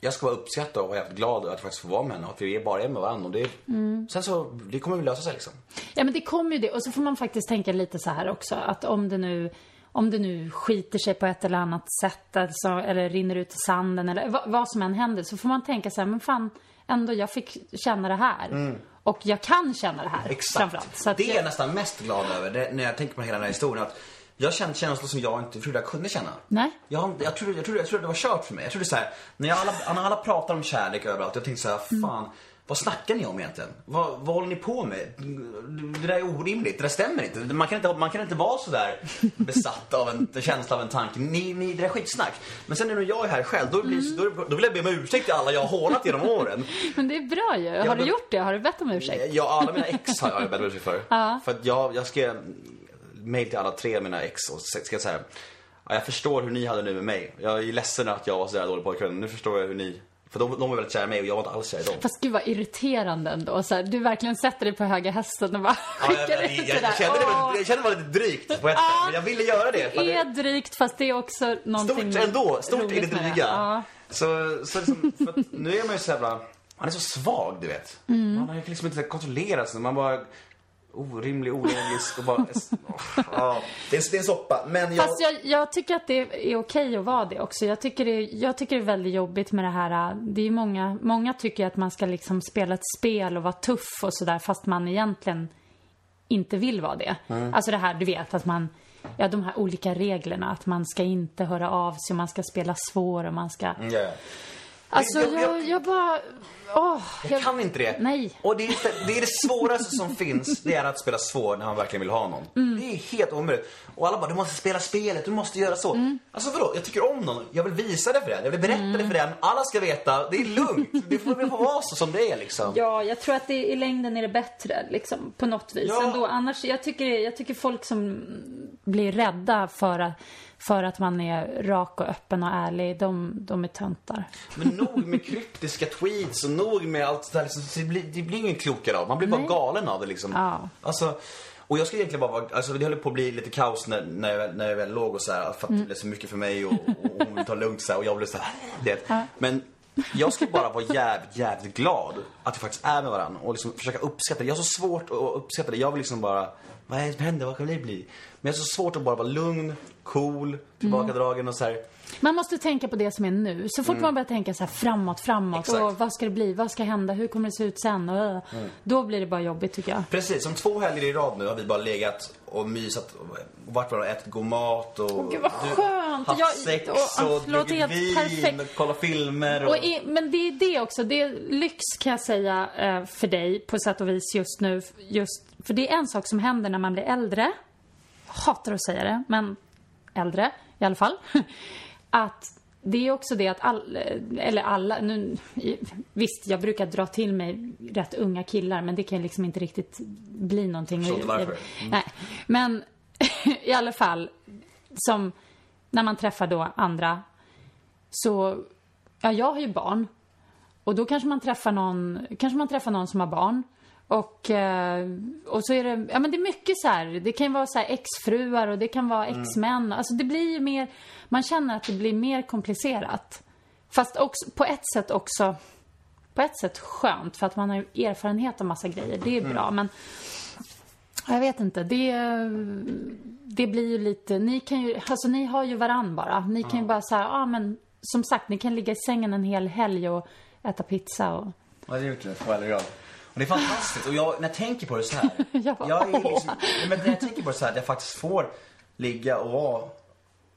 Jag ska vara uppskattad och helt glad att faktiskt få vara med henne och att vi bara är med varandra och det... Mm. Sen så, det kommer väl lösa sig liksom. Ja, men det kommer ju det. Och så får man faktiskt tänka lite så här också, att om det nu om det nu skiter sig på ett eller annat sätt, alltså, eller rinner ut i sanden eller vad, vad som än händer, så får man tänka så här, men fan, ändå jag fick känna det här. Och jag kan känna det här Mm. Exakt. Så det är jag jag, nästan mest glad över det, när jag tänker på hela den här historien. Att jag kände känslor som jag inte trodde jag kunde känna. Nej. Jag, jag, trodde, jag, trodde, jag trodde det var kört för mig. Jag trodde så här, när, jag alla, när alla pratar om kärlek överallt, jag tänkte så här, Mm. fan, vad snackar ni om egentligen? Vad, vad håller ni på med? Det där är orimligt, det där stämmer inte. Man kan inte, man kan inte vara så där besatt av en, känsla av en tanke. Ni, ni, det där är skitsnack. Men sen när jag är här själv, då, blir, då, då vill jag be om ursäkt till alla jag har hånat genom åren. men det är bra ju. Har du men- gjort det? Har du bett om ursäkt? Ja, alla mina ex har jag bett om ursäkt för. För att jag, jag skrev mail till alla tre mina ex och skrev så här. Ja, jag förstår hur ni hade nu med mig. Jag är ledsen att jag var så där dålig pojkvän. Nu förstår jag hur ni... För de, de var väldigt kära i mig och jag var inte alls kär i dem. Fast gud vad irriterande ändå. Så här, du verkligen sätter dig på höga hästen och bara Ja, jag, skickar jag, ut jag, det där. jag, kände det, jag kände det var lite drygt på ett sätt. Men jag ville göra det. Det är att drygt fast det är också det någonting stort ändå. Stort i det dryga. Ja. Så, så liksom, nu är man ju så jävla... Man är så svag, du vet. Mm. Man kan liksom inte kontrollera sig. Man bara... Orimlig, ologisk och bara... ja, det, är, det är en soppa. Men jag... Fast jag, jag tycker att det är okej att vara det också. Jag tycker det, är- jag tycker det är väldigt jobbigt med det här. Det är många, många tycker att man ska liksom spela ett spel och vara tuff och sådär fast man egentligen inte vill vara det. Mm. Alltså det här, du vet att man, ja de här olika reglerna att man ska inte höra av sig, man ska spela svår och man ska... Ja. Alltså Jag- jag- jag, jag bara, åh. Jag kan inte det. Nej. Och det är, det är det svåraste som finns, det är att spela svår när man verkligen vill ha någon. Mm. Det är helt omöjligt. Och alla bara, du måste spela spelet, du måste göra så. Mm. Alltså vadå, jag tycker om någon, jag vill visa det för den, jag vill berätta det för den. Alla ska veta, det är lugnt. Det får, det får vara så som det är liksom. Ja, jag tror att det, i längden är det bättre liksom, på något vis. Ja. Ändå, annars, jag, tycker, jag tycker folk som blir rädda för att, för att man är rak och öppen och ärlig, de, de är töntar. Men nog med kryptiska tweets och nog med allt det där. Liksom, det, blir, det blir ingen klokare av. Man blir bara Nej. galen av det liksom. Ja. Alltså, och jag skulle egentligen bara vara, alltså det höll på att bli lite kaos när, när, jag, när jag väl låg och så här, för att det blev så mycket för mig och, och hon vill ta det lugnt så här, och jag blev så här, det. Men jag skulle bara vara jävligt, jävligt glad att vi faktiskt är med varandra och liksom försöka uppskatta det. Jag har så svårt att uppskatta det. Jag vill liksom bara, vad är det som händer? Vad kan det bli? Men jag har så svårt att bara vara lugn, cool, tillbakadragen och så här. Man måste tänka på det som är nu. Så fort man börjar tänka så här framåt, framåt. Mm. Exakt. Och vad ska det bli? Vad ska hända? Hur kommer det se ut sen? Och, äh, Mm. Då blir det bara jobbigt tycker jag. Precis, som två helger i rad nu har vi bara legat och mysat och varit och ätit god mat och Åh, gud, vad skönt. haft Jag- sex och- och, druckit vin perfekt. och kollat filmer. Och, Och i, men det är det också. Det är lyx kan jag säga eh, för dig på sätt och vis just nu. Just, för det är en sak som händer när man blir äldre. Jag hatar att säga det, men äldre i alla fall. Att det är också det att all, eller alla, nu, visst jag brukar dra till mig rätt unga killar men det kan liksom inte riktigt bli någonting. Förstår inte varför. Mm. Nej, men i alla fall som när man träffar då andra så, ja jag har ju barn. Och då kanske man träffar någon, kanske man träffar någon som har barn. Och, eh, och så är det, ja men det är mycket så här, det kan ju vara så här exfruar och det kan vara exmän. Alltså det blir ju mer, man känner att det blir mer komplicerat. Fast också, på ett sätt också, på ett sätt skönt för att man har ju erfarenhet av massa grejer. Det är bra men jag vet inte, det, det blir ju lite, ni kan ju, alltså ni har ju varann bara. Ni kan ju bara säga, ja men som sagt, ni kan ligga i sängen en hel helg och äta pizza och... Ja, det är gjort det. I rad. Och det är fantastiskt. Och jag, när jag tänker på det så här. Jag bara, jag är liksom, men när jag tänker på det så här att jag faktiskt får ligga och vara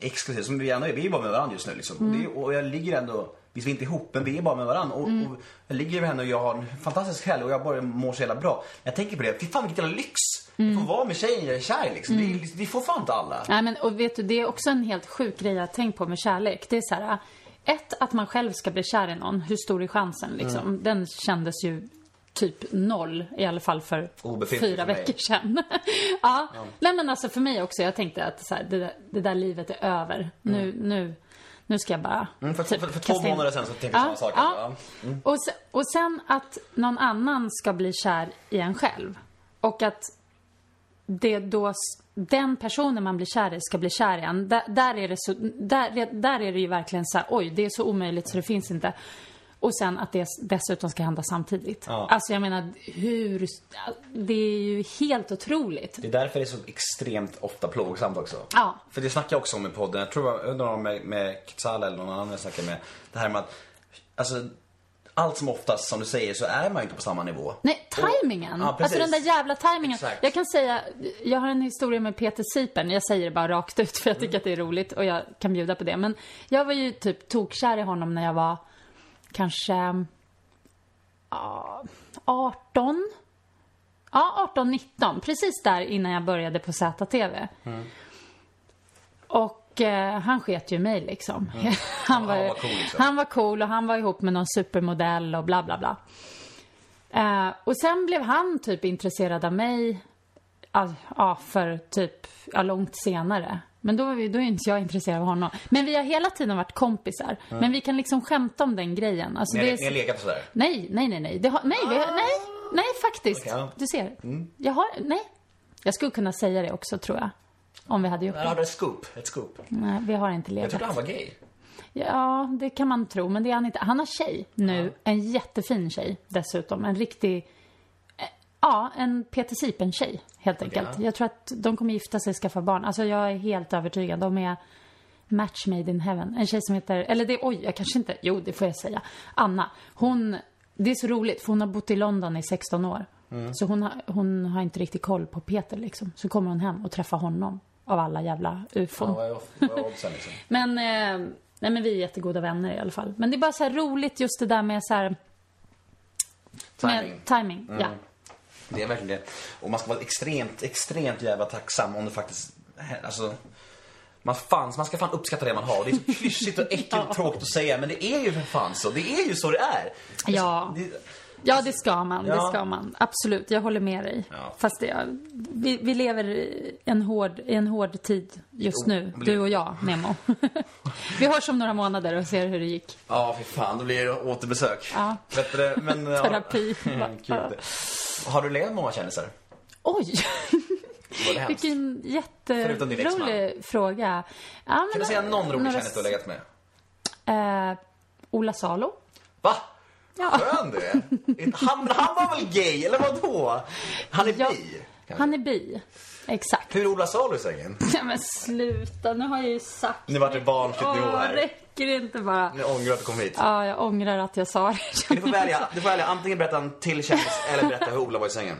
exklusiv. Som vi ändå är. Vi är bara med varandra just nu liksom. Mm. Det och jag ligger ändå, vi är inte ihop men vi är bara med varandra. Och, Mm. och jag ligger med henne och jag har en fantastisk helg och jag bara mår så jävla bra. Jag tänker på det, fy fan vilken jävla lyx. Mm. Att få vara med tjejen jag är kär liksom. Det, det får fan inte alla. Nej men och vet du, det är också en helt sjuk grej att tänka på med kärlek. Det är så här, ett, att man själv ska bli kär i någon. Hur stor är chansen liksom? Den kändes ju typ noll, i alla fall för fyra för veckor sedan. ja. Nej men alltså för mig också, jag tänkte att så här, det, där, det där livet är över. Nu, nu, nu ska jag bara Mm, för, typ för, för två månader sedan så tänkte jag Ja, samma sak. ja. Ja. Och, sen, och sen att någon annan ska bli kär i en själv. Och att det då, den personen man blir kär i ska bli kär i en. Där, där, är det så, där, där är det ju verkligen så här, oj, det är så omöjligt så det finns inte. Och sen att det dessutom ska hända samtidigt. Ja. Alltså jag menar, hur, det är ju helt otroligt. Det är därför det är så extremt ofta plågsamt också. Ja. För det snackar jag också om i podden. Jag tror jag undrar om med, med Kitsala eller någon annan jag snackar med. Det här med att, alltså, allt som oftast, som du säger, så är man ju inte på samma nivå. Nej, tajmingen. Ja, precis. alltså den där jävla tajmingen. Exakt. Jag kan säga, jag har en historia med Peter Sipen. Jag säger det bara rakt ut för jag tycker att det är roligt och jag kan bjuda på det. Men jag var ju typ tokkär i honom när jag var kanske ja, 18. Ja, 18, 19. Precis där innan jag började på ZTV. Och eh, han sket ju mig liksom. han, var, han var cool, liksom. han var cool och han var ihop med någon supermodell och bla bla bla. Eh, och sen blev han typ intresserad av mig, ja, ja för typ, ja, långt senare. Men då, var vi, då är inte jag intresserad av honom. Men vi har hela tiden varit kompisar. Men vi kan liksom skämta om den grejen. Alltså, Ni det är- ni har legat och sådär? Nej, nej, nej, nej. Det har, nej, vi har, nej, nej, faktiskt. Ja. Du ser. Jag har, nej. Jag skulle kunna säga det också, tror jag. Om vi hade gjort Där har det. du ett scoop. Ett scoop. Nej, vi har inte Jag legat. trodde han var gay. Ja, det kan man tro, men det är han inte. Han har tjej nu. En jättefin tjej dessutom. En riktig... Ja, en Peter Sipen-tjej, helt enkelt. ja. Jag tror att de kommer gifta sig och skaffa barn. Alltså, jag är helt övertygad. De är match made in heaven. En tjej som heter... Eller det... Oj, jag kanske inte... Jo, det får jag säga. Anna. Hon... Det är så roligt, för hon har bott i London i 16 år. Så hon har, hon har inte riktigt koll på Peter, liksom. Så kommer hon hem och träffar honom. Av alla jävla ufon. Ja, vad är- vad är oddsen liksom? Men, eh, nej men vi är jättegoda vänner i alla fall. Men det är bara så här roligt just det där med så här... Timing. Med timing, ja. Det är verkligen det. Och man ska vara extremt, extremt jävla tacksam om det faktiskt, alltså man, fan, man ska fan uppskatta det man har. Det är så klyschigt och äckligt och tråkigt att säga, men det är ju för fan så. Det är ju så det är. Ja. Det, Ja, det ska man. Det Ja. ska man. Absolut, jag håller med dig. Ja. Fast det, vi, vi lever i en hård, i en hård tid just nu, du och jag, Nemo. vi hörs om några månader och ser hur det gick. ja, för fan, då blir det återbesök. Ja. Bättre, men... Terapi. Har du med många kändisar? Oj! Det? Vilken jätterolig fråga. Ja, Kan du säga någon rolig några- kändis du har legat med? Eh, Ola Salo. Va? Ja. Skön du är. Han, han var väl gay, eller vadå? Han är Ja, bi. kanske. han är bi. Exakt. Hur är Ola Salo i sängen? Ja, men sluta, nu har jag ju sagt Nu vart det barnsligt nivå här. räcker det inte bara? Nu ångrar att du kom hit. Ja, jag ångrar att jag sa det. Du får välja, du får välja antingen berätta en till kändis eller berätta hur Ola var i sängen.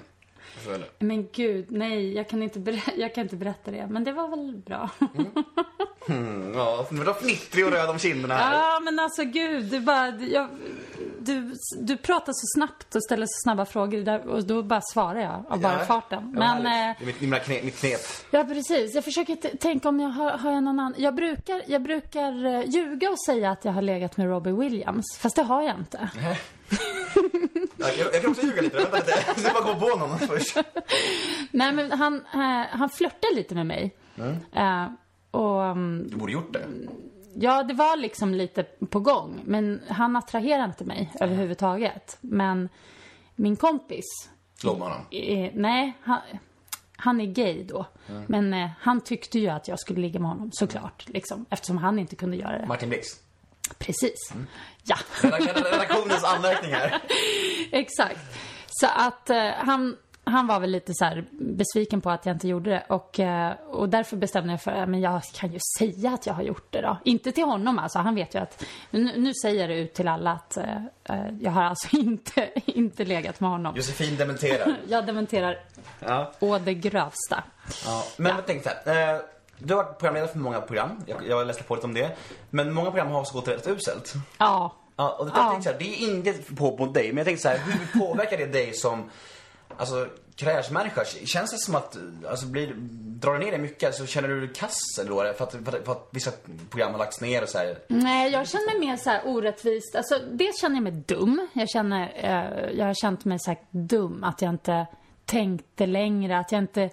Du får välja. Men gud, nej, jag kan inte, ber- jag kan inte berätta det. Men det var väl bra. Mm, ja, du var fnittrig och röd om kinderna här. Ja, men alltså gud, du bara... Jag, du, du pratar så snabbt och ställer så snabba frågor där, och då bara svarar jag av bara Ja. farten. Ja, Men... härligt. Eh, Det är mitt, knep, mitt knep. Ja, precis. Jag försöker t- tänka om jag har, har jag någon annan. Jag brukar, jag brukar eh, ljuga och säga att jag har legat med Robbie Williams. Fast det har jag inte. Jag, kan också ljuga lite. Vänta lite. Jag ska bara gå på någon först. Nej, men han, eh, han flörtade lite med mig. Eh, och mm, Du borde gjort det. ja, det var liksom lite på gång. Men han attraherade inte mig överhuvudtaget. Men min kompis, Låg med honom. eh, nej, han, han är gay då. Men eh, han tyckte ju att jag skulle ligga med honom, såklart. Liksom, eftersom han inte kunde göra det. Martin Blix. Precis. Ja. Redaktionens anmärkning här. Exakt. Så att eh, han, han var väl lite så besviken på att jag inte gjorde det. Och, eh, och därför bestämde jag för att jag kan ju säga att jag har gjort det då. Inte till honom alltså, han vet ju att... Nu, nu säger jag det ut till alla att eh, eh, jag har alltså inte, inte legat med honom. Josefin dementerar. Jag dementerar Ja. å det grövsta. Ja, men jag tänkte så här. Du har varit programledare för många program. Jag, jag läste på lite om det. Men många program har också gått rätt uselt. Ja. Ja, och jag Ja. tänkte så här, det är inget på mot dig, men jag tänkte så här, hur påverkar det dig som alltså, karriärsmänniska? Känns det som att, alltså, blir, drar det ner dig mycket? Alltså, känner du dig kass eller då? För att, för, att, för att vissa program har lagts ner och så här. Nej, jag känner mig mer så här orättvist. Alltså, dels känner jag mig dum. Jag känner, eh, jag har känt mig så dum. Att jag inte tänkte längre. Att jag inte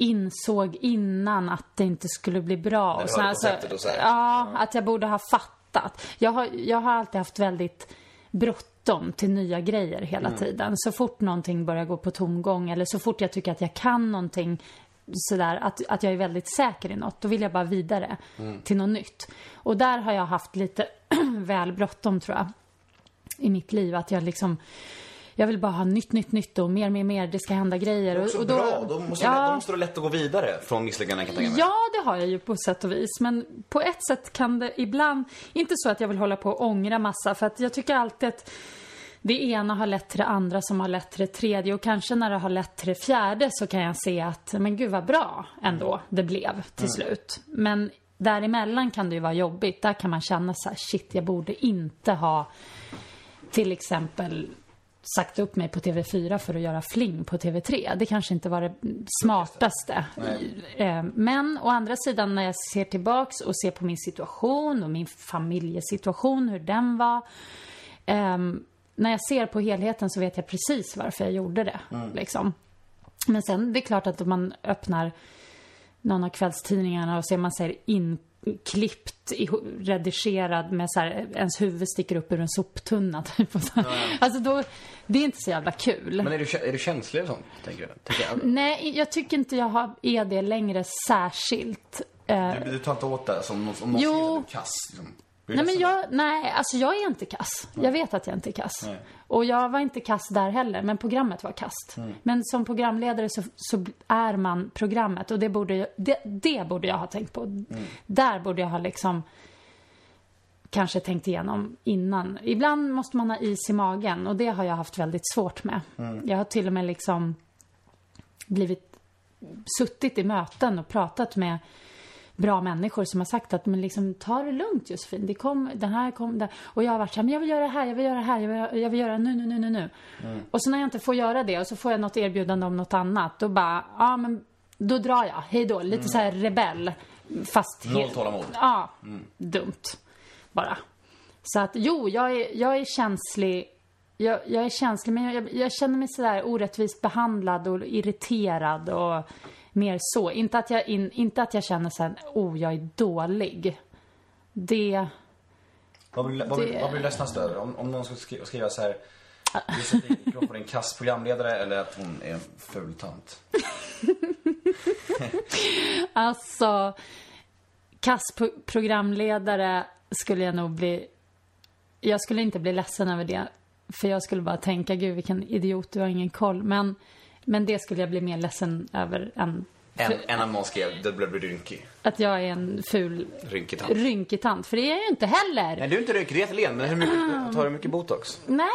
insåg innan att det inte skulle bli bra. Du Och så hörde här, så- konceptet och så här. Ja, att jag borde ha fattat. Jag har, jag har alltid haft väldigt bråttom till nya grejer hela Mm. tiden. Så fort någonting börjar gå på tomgång eller så fort jag tycker att jag kan någonting sådär, att, att jag är väldigt säker i något, då vill jag bara vidare Mm. till något nytt. Och där har jag haft lite väl bråttom tror jag. I mitt liv, att jag liksom jag vill bara ha nytt, nytt, nytt och mer, mer, mer. Det ska hända grejer. Det är också och, och bra. Då måste, ja, då måste det lätt att gå vidare från misslyckanden kan jag tänka mig. Ja, det har jag ju på sätt och vis. Men på ett sätt kan det ibland, inte så att jag vill hålla på och ångra massa, för att jag tycker alltid att det ena har lett till det andra som har lett till det tredje och kanske när det har lett till det fjärde så kan jag se att, men gud vad bra ändå det blev till slut. Men däremellan kan det ju vara jobbigt. Där kan man känna så här, shit jag borde inte ha till exempel sagt upp mig på TV4 för att göra fling på TV3. Det kanske inte var det smartaste. Eh, Men å andra sidan när jag ser tillbaks och ser på min situation och min familjesituation, hur den var. ehm, när jag ser på helheten så vet jag precis varför jag gjorde det. Liksom. Men sen, det är klart att om man öppnar någon av kvällstidningarna och ser man så här inklippt, iho- redigerad med så här, ens huvud sticker upp ur en soptunna. Typ, så. Alltså då, det är inte så jävla kul. Men är du, är du känslig och sånt, tänker du? Tänker jag. Nej, jag tycker inte jag har, är det längre särskilt. Eh, Du, du tar inte åt det som, om någon Jo. att du är kass? Liksom. Nej, men jag, nej, alltså jag är inte kass. Jag vet att jag inte är kass. Nej. Och jag var inte kass där heller, men programmet var kast. Men som programledare så, så är man programmet och det borde, jag- det, det borde jag ha tänkt på. Där borde jag ha liksom kanske tänkt igenom innan. Ibland måste man ha is i magen och det har jag haft väldigt svårt med. Jag har till och med liksom blivit suttit i möten och pratat med bra människor som har sagt att men liksom, ta det lugnt Josefin. Det kom, den här kom, där. Och jag har varit så här, men jag vill göra det här, jag vill göra det här, jag vill, göra- jag vill göra nu, nu, nu, nu, nu. Och så när jag inte får göra det och så får jag något erbjudande om något annat, då bara, ja men då drar jag, hej då. Lite så här rebell. Fast Noll tålamod. Ja, dumt. Bara. Så att jo, jag är, jag är känslig. Jag, jag är känslig, men jag, jag känner mig sådär orättvist behandlad och irriterad och mer så. Inte att jag, in, inte att jag känner såhär, oh, jag är dålig. Det... Vad blir, vad, blir, Det- vad blir ledsnast över? Om, om någon skulle skriva, så här. Josefin Crawford är en kass programledare eller att hon är en ful tant. Alltså, kass pro- programledare skulle jag nog bli... Jag skulle inte bli ledsen över det. För jag skulle bara tänka, gud vilken idiot, du har ingen koll. Men, men det skulle jag bli mer ledsen över än En, en av någon skrev det blev rynkig. att jag är en ful Rynkig tant. rynkig tant. För det är jag ju inte heller. Nej, du är inte rynkig, det är jättelen. Men hur mycket, tar du mycket botox? Nej,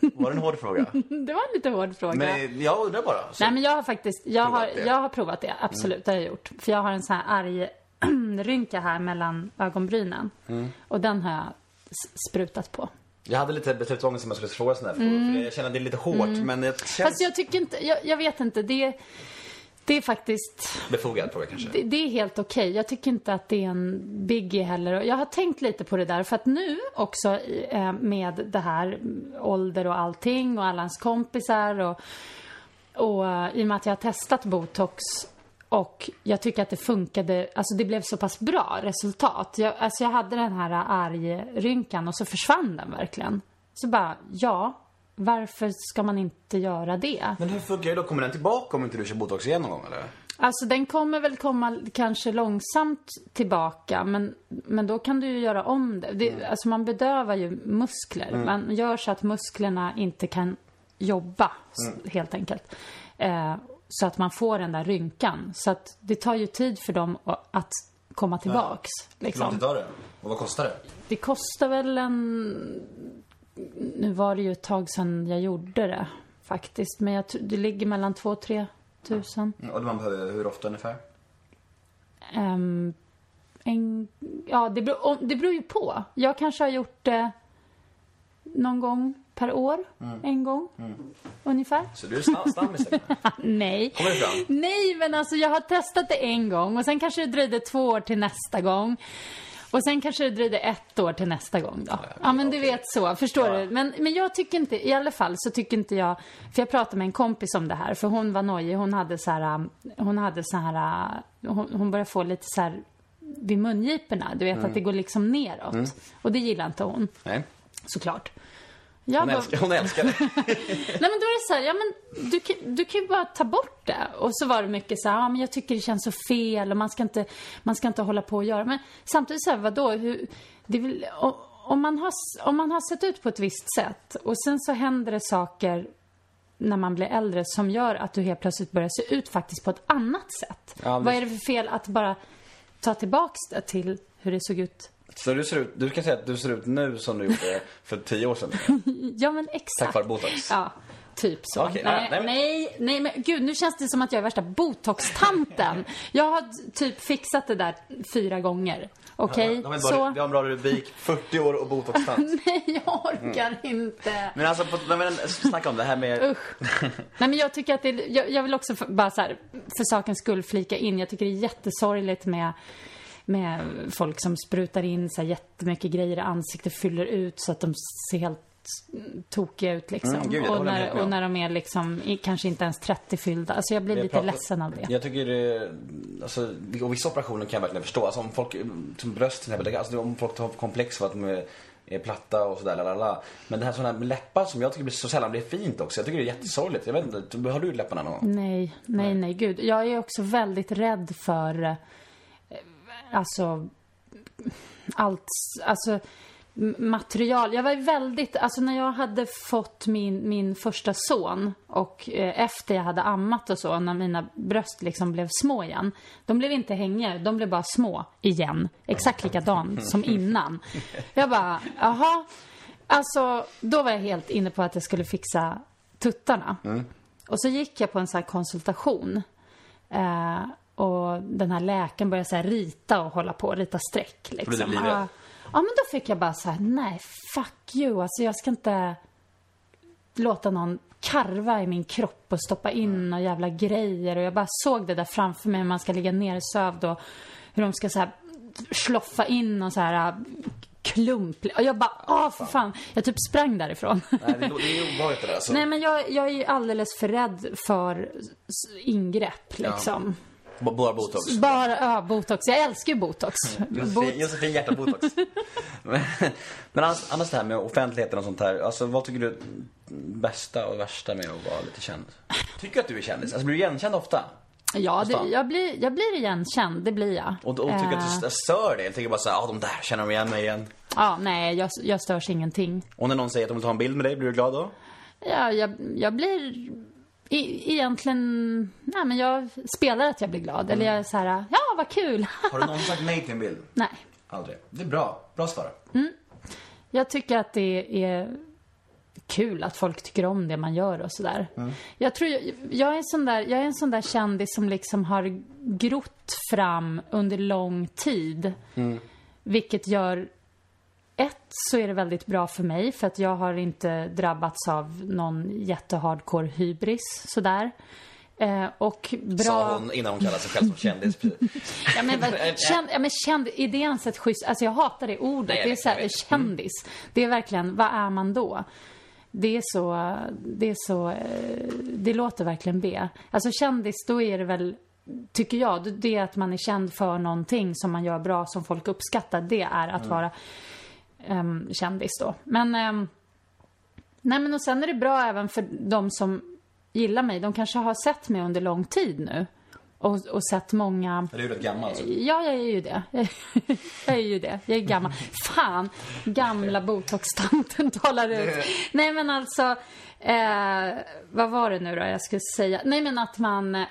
Var det en hård fråga? det var en lite hård fråga. Men jag undrar bara. Nej men jag har faktiskt, jag har, det. jag har provat det. Absolut, det har jag gjort. För jag har en sån här arg rynka här mellan ögonbrynen. Mm. Och den har jag sprutat på. Jag hade lite beslutsångest om jag skulle fråga sådana här frågor. För jag känner att det är lite hårt, men det känns Mm. Fast jag tycker inte, jag, jag vet inte, det, det är faktiskt, befogad fråga kanske. det, det är helt okej. Jag tycker inte att det är en biggie heller. Jag har tänkt lite på det där för att nu också eh, med det här mm, ålder och allting och alla ens kompisar och, och eh, i och med att jag har testat botox och jag tycker att det funkade, alltså det blev så pass bra resultat. Jag, alltså jag hade den här argrynkan och så försvann den verkligen. Så bara, ja, varför ska man inte göra det? Men hur funkar det då? Kommer den tillbaka om inte du kör botox igen någon gång eller? Alltså den kommer väl komma kanske långsamt tillbaka men, men då kan du ju göra om det. det Alltså man bedövar ju muskler. Man gör så att musklerna inte kan jobba s- helt enkelt. Eh, så att man får den där rynkan. Så att det tar ju tid för dem att komma tillbaks. Hur lång Liksom. tid tar det? Och vad kostar det? Det kostar väl en... Nu var det ju ett tag sedan jag gjorde det faktiskt. Men jag det ligger mellan två och tre tusen. Och man behöver hur ofta ungefär? Ehm, en, ja, det beror, det beror ju på. Jag kanske har gjort det någon gång per år. En gång, ungefär. Så du är stam- stammis? Nej. Kommer det fram? Nej, men alltså jag har testat det en gång och sen kanske det dröjde två år till nästa gång. Och sen kanske det dröjde ett år till nästa gång då. Ja, men du okej. vet så, förstår Ja. du? Men, men jag tycker inte, i alla fall så tycker inte jag, för jag pratade med en kompis om det här, för hon var nojig, hon hade så här, hon hade så här, hon, hon började få lite så här vid mungiporna, du vet att det går liksom neråt. Och det gillar inte hon, Nej. såklart. Jag Hon älskar, hon älskar det. Nej men då är det så här, ja men du, du kan ju bara ta bort det. Och så var det mycket så här, ja men jag tycker det känns så fel och man ska inte, man ska inte hålla på och göra. Men samtidigt så här, vadå, hur, det o- om man, har, om man har sett ut på ett visst sätt och sen så händer det saker när man blir äldre som gör att du helt plötsligt börjar se ut faktiskt på ett annat sätt. Ja, Vad är det för fel att bara ta tillbaks det till hur det såg ut? Så du ser ut, du kan säga att du ser ut nu som du gjorde för tio år sedan. Ja, men exakt. Tack vare botox. Ja, typ så. Okej, nej, nej, nej, men- nej, men gud, nu känns det som att jag är värsta botox-tanten. jag har typ fixat det där fyra gånger. Okej, Ja, men så... vi har en bra rubrik. 40 år och botoxtant. Nej, jag orkar Mm. inte. Men alltså, på, nej, men, snacka om det här med... Usch. Nej, men jag tycker att det är, jag, jag vill också för, bara så här, för sakens skull flika in. Jag tycker det är jättesorgligt med, med folk som sprutar in så här jättemycket grejer i ansiktet, fyller ut så att de ser helt tokiga ut liksom. Mm, gud, och, när, med och när de är liksom kanske inte ens 30 fyllda. Alltså jag blir Jag lite pratar- ledsen av det. Jag tycker det, alltså, och vissa operationer kan jag verkligen förstå. Alltså om folk, som bröst till exempel, alltså, om folk har komplex för att de är, är platta och sådär, lalala. Men det här sådana här läppar som jag tycker så sällan blir fint också. Jag tycker det är jättesorgligt. Jag vet inte, har du läpparna någon gång? Nej, nej, nej, gud. Jag är också väldigt rädd för, eh, alltså, allt, alltså, material. Jag var väldigt, alltså när jag hade fått min, min första son och eh, efter jag hade ammat och så, när mina bröst liksom blev små igen. De blev inte hängiga, de blev bara små igen. Exakt likadan som innan. Jag bara, jaha. Alltså, då var jag helt inne på att jag skulle fixa tuttarna. Och så gick jag på en sån här konsultation. Eh, och den här läkaren började så här rita och hålla på, rita streck liksom. livrädd? Ja, ja, men då fick jag bara så här, nej, fuck you. Alltså jag ska inte låta någon karva i min kropp och stoppa in några jävla grejer. Och jag bara såg det där framför mig, hur man ska ligga nersövd och hur de ska så här sloffa in och så här äh, klump. Och jag bara, åh för fan. Jag typ sprang därifrån. Nej, det, är- det är obehagligt det där. Så. Nej men jag, jag är ju alldeles för rädd för ingrepp liksom. B- Bara botox. Bara, ja, botox. Jag älskar ju botox. Bot- Josefin, Josefin hjärta-botox. men men annars, annars det här med offentligheten och sånt här. Alltså vad tycker du bästa och värsta med att vara lite känd? Tycker du att du är kändis? Alltså blir du igenkänd ofta? ja, det, jag, blir, jag blir igenkänd, det blir jag. Och, och tycker Eh, att du stör dig? Eller tycker du bara såhär, ja de där känner de igen mig igen? Ja, nej, jag, jag störs ingenting. Och när någon säger att de vill ta en bild med dig, blir du glad då? Ja, jag, jag blir i, egentligen... Nej, men jag spelar att jag blir glad. Eller jag är så här, ja, vad kul. Har du någonsin sagt nej till en bild? nej. Aldrig. Det är bra. Bra svar. Jag tycker att det är kul att folk tycker om det man gör och sådär. Jag tror, jag, jag, är en sån där, jag är en sån där kändis som liksom har grott fram under lång tid. Vilket gör, ett, så är det väldigt bra för mig för att jag har inte drabbats av någon jättehardcore hybris sådär. Eh, och bra... Sa hon innan hon kallade sig själv som kändis. Ja men, känd, ja, men känd, är det ens ett schysst, alltså jag hatar det ordet. Nej, det är så här, kändis. Det är verkligen, vad är man då? Det är så, det är så, eh, det låter verkligen B. Alltså kändis, då är det väl, tycker jag, det är att man är känd för någonting som man gör bra, som folk uppskattar. Det är att vara um, kändis då. Men, ehm, nej men och sen är det bra även för de som gillar mig. De kanske har sett mig under lång tid nu. Och, och sett många Är du rätt gammal? Så. Ja, jag är ju det. Jag är ju det. Jag är gammal. Fan, gamla botox-tanten talar ut. Nej, men alltså, eh, vad var det nu då jag skulle säga? Nej, men att man,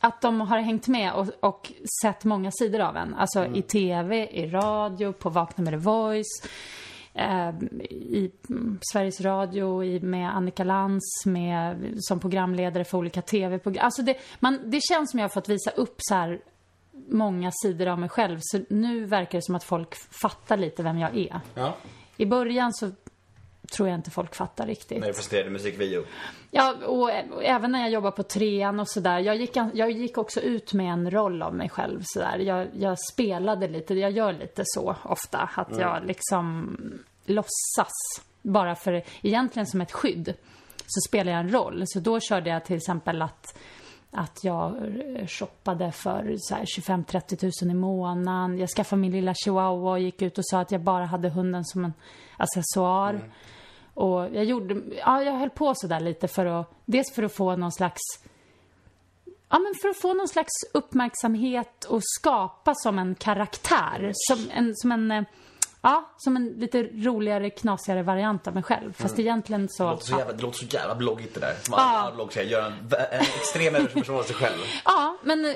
att de har hängt med och, och sett många sidor av en. Alltså i tv, i radio, på Vakna med The Voice. Eh, I mm, Sveriges Radio i, med Annika Lantz med, som programledare för olika tv-program. Alltså det, man, det känns som jag har fått visa upp så här många sidor av mig själv. Så nu verkar det som att folk fattar lite vem jag är. Ja. I början så tror jag inte folk fattar riktigt. När du presenterade musikvideo. Ja, och, och även när jag jobbade på trean och sådär. Jag gick, jag gick också ut med en roll av mig själv sådär. Jag, jag spelade lite, jag gör lite så ofta. Att jag liksom låtsas. Bara för, egentligen som ett skydd. Så spelar jag en roll. Så då körde jag till exempel att att jag shoppade för så här 25-30 000 i månaden. Jag skaffade min lilla chihuahua och gick ut och sa att jag bara hade hunden som en accessoar. Och jag gjorde, ja jag höll på sådär lite för att, dels för att få någon slags, ja men för att få någon slags uppmärksamhet och skapa som en karaktär. Som en, som en, eh, Ja, som en lite roligare, knasigare variant av mig själv. Fast egentligen så... Det låter så jävla, låter så jävla bloggigt det där. Som Ja. alla blogg säger, göra en, en extrem version av sig själv. Ja, men eh,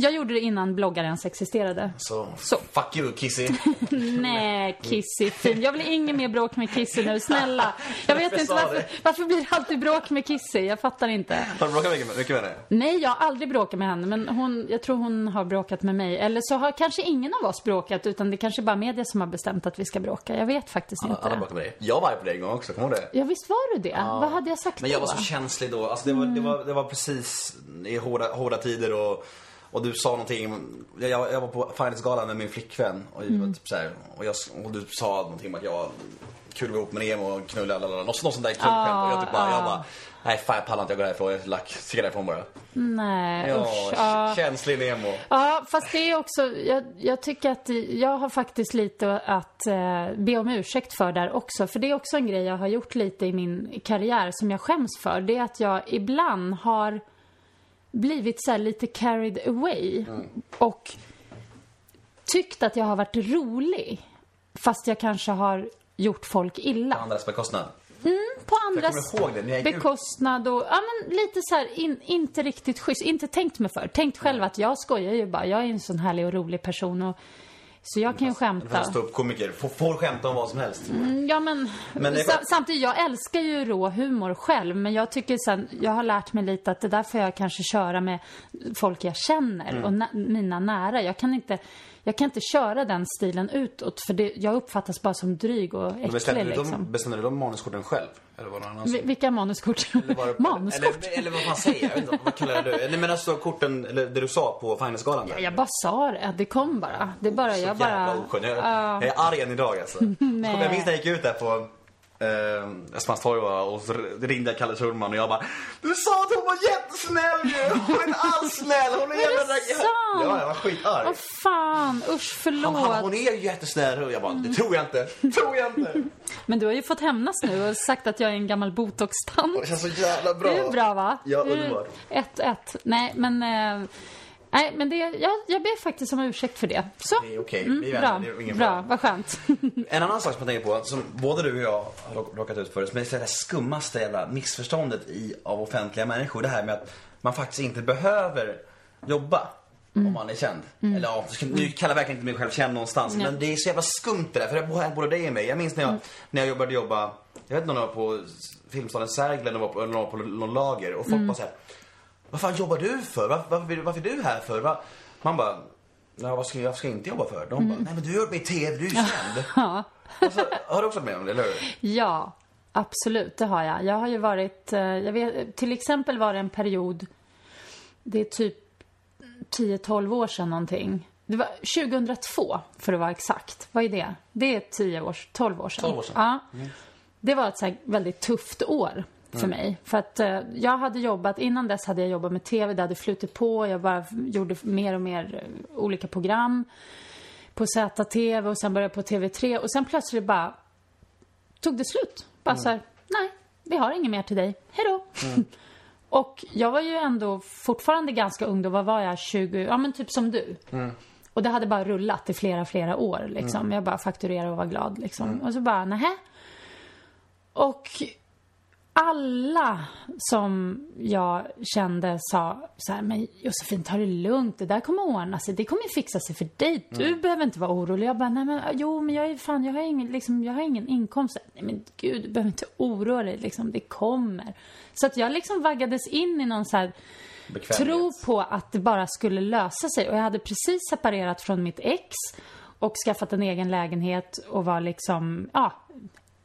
jag gjorde det innan bloggar ens existerade. Så, Så. fuck you Kissy. Nej, Kissy, fin. Jag vill inget mer bråk med Kissy nu, snälla. Jag vet inte varför, varför blir det alltid bråk med Kissy? Jag fattar inte. Har du bråkat mycket med, mycket med henne? Nej, jag har aldrig bråkat med henne, men hon, jag tror hon har bråkat med mig. Eller så har kanske ingen av oss bråkat, utan det kanske bara media som har bestämt att vi ska bråka. Jag vet faktiskt Alla inte. bråkat med dig. Jag var arg på dig en gång också, kommer du det? Ja, visst var du det? Vad hade jag sagt Men jag då? var så känslig då. Alltså det, var, det, var, det var precis i hårda, hårda tider och, och du sa någonting. Jag, jag var på Finance-galan med min flickvän och, var typ så här, och, jag, och du sa någonting om att jag kul att vara ihop med Nemo och knulla, lalala, något, något sånt där klubbskämt. och jag typ bara, jag bara, nej fan jag pallar inte, jag går härifrån, jag är lack, sticker härifrån bara. Nej, Ja, usch. Ja. känslig Nemo. Ja, fast det är också, jag, jag tycker att jag har faktiskt lite att eh, be om ursäkt för där också. För det är också en grej jag har gjort lite i min karriär som jag skäms för. Det är att jag ibland har blivit så här lite carried away. Och tyckt att jag har varit rolig. Fast jag kanske har gjort folk illa. Andras bekostnad. På andras det när jag gick ut. bekostnad och, ja men lite så här, in, inte riktigt schysst, inte tänkt mig för. Tänkt själv att jag skojar ju bara, jag är en sån härlig och rolig person och så jag kan ju skämta. Stå upp komiker, får, får skämta om vad som helst. Ja men, Men det är sa, bara- samtidigt, jag älskar ju rå humor själv men jag tycker sen, jag har lärt mig lite att det där får jag kanske köra med folk jag känner Mm. och na, mina nära. Jag kan inte, jag kan inte köra den stilen utåt för det, jag uppfattas bara som dryg och Men äcklig bestämde, du liksom. de, bestämde du de manuskorten själv? Eller var det någon annan som- Vi- Vilka manuskort? Eller var det- Manuskort? Eller, eller vad man säger, jag vet inte, vad kallar du det? Nej men alltså korten, eller det du sa på Finance-galan där. Jag bara sa det, det kom bara. Det bara, Så jag jävla bara... oskön. Jag, Ja. jag är arg än idag alltså. Nej. Jag minns när jag gick ut där på eh, Östermalmstorg och så ringde jag Kalle Schulman och jag bara Du sa att hon var jättesnäll ju! Hon är inte alls snäll! Hon är, jävla... det sant? Ja, jag var skitarg. Åh fan, usch förlåt. Han, han, hon är ju jättesnäll och jag bara, det tror jag inte, tror jag inte. Men du har ju fått hämnas nu och sagt att jag är en gammal botox-tant. Det känns så jävla bra. Det är bra va? Ja, är underbart. Ett, ett. Nej, men... Eh, nej, men det... Jag, jag ber faktiskt om ursäkt för det. Så. Det är okej, Mm, vi bra, vänner, det är ingen bra, vad skönt. En annan sak som jag tänker på, som både du och jag har råk- råkat ut för, som är det skummaste jävla missförståndet i, av offentliga människor. Det här med att man faktiskt inte behöver jobba om man är känd. Eller ja, nu kallar jag verkligen inte mig själv känd någonstans. Nej. Men det är så jävla skumt det där, för det både dig och mig. Jag minns när jag, när jag började jobba, jag vet inte om det var på Filmstaden Sergel eller var på, eller var på någon lager. Och folk bara såhär, vad fan jobbar du för? Varför, varför, varför är du här för? Va? Man bara, ja, vad ska jag, ska jag inte jobba för? De bara, nej men du har gjort med i TV, du är ju känd. Ja. Alltså, har du också varit med om det, eller hur? Ja, absolut, det har jag. Jag har ju varit, eh, jag vet, till exempel var det en period, det är typ 10-12 år sedan någonting. Det var 2002 för att vara exakt. Vad är det? Det är 10 år, 12 år sedan. 12 år sedan. Ja. Det var ett så väldigt tufft år för mig. För att eh, jag hade jobbat, innan dess hade jag jobbat med TV, det hade flutit på, jag bara gjorde mer och mer eh, olika program på ZTV och sen började jag på TV3 och sen plötsligt bara tog det slut. Bara så här, nej, vi har inget mer till dig. Hej då. och jag var ju ändå fortfarande ganska ung då. Vad var jag? 20? Ja, men typ som du. Och det hade bara rullat i flera, flera år liksom. Jag bara fakturerade och var glad liksom. Och så bara, nähä. Och alla som jag kände sa så här, men Josefin ta det lugnt, det där kommer ordna sig, det kommer fixa sig för dig, du behöver inte vara orolig. Jag bara, nej men jo men jag är fan, jag har ingen, liksom, jag har ingen inkomst. Nej men gud, du behöver inte oroa dig liksom, det kommer. Så att jag liksom vaggades in i någon så här tro på att det bara skulle lösa sig. Och jag hade precis separerat från mitt ex och skaffat en egen lägenhet och var liksom, ja,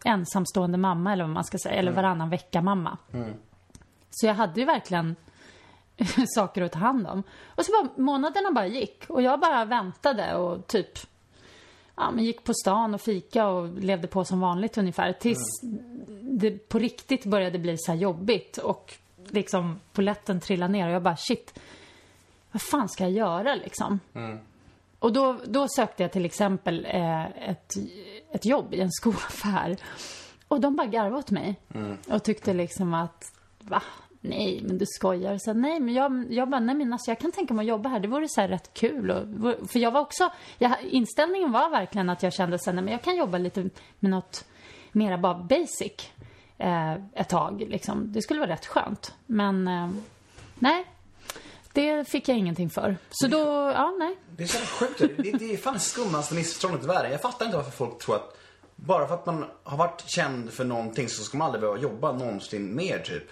ensamstående mamma eller vad man ska säga. Eller varannan vecka mamma. Så jag hade ju verkligen saker att ta hand om. Och så bara, månaderna bara gick. Och jag bara väntade och typ ja, men gick på stan och fika och levde på som vanligt ungefär. Tills det på riktigt började bli så här jobbigt och liksom poletten trillade ner och jag bara shit, vad fan ska jag göra liksom? Och då, då sökte jag till exempel eh, ett, ett jobb i en skolaffär. Och de bara garvade åt mig. Och tyckte liksom att, va? nej men du skojar. Så, nej men jag, jag bara, nej men alltså jag kan tänka mig att jobba här. Det vore så här rätt kul. Och, för jag var också, jag, inställningen var verkligen att jag kände så här, nej men jag kan jobba lite med något mera bara basic eh, ett tag liksom. Det skulle vara rätt skönt. Men eh, nej, det fick jag ingenting för. Så då, ja nej. Det är så jävla sjukt. Det, det är fan skummaste missförståndet i världen. Jag fattar inte varför folk tror att bara för att man har varit känd för någonting så ska man aldrig behöva jobba någonsin mer typ.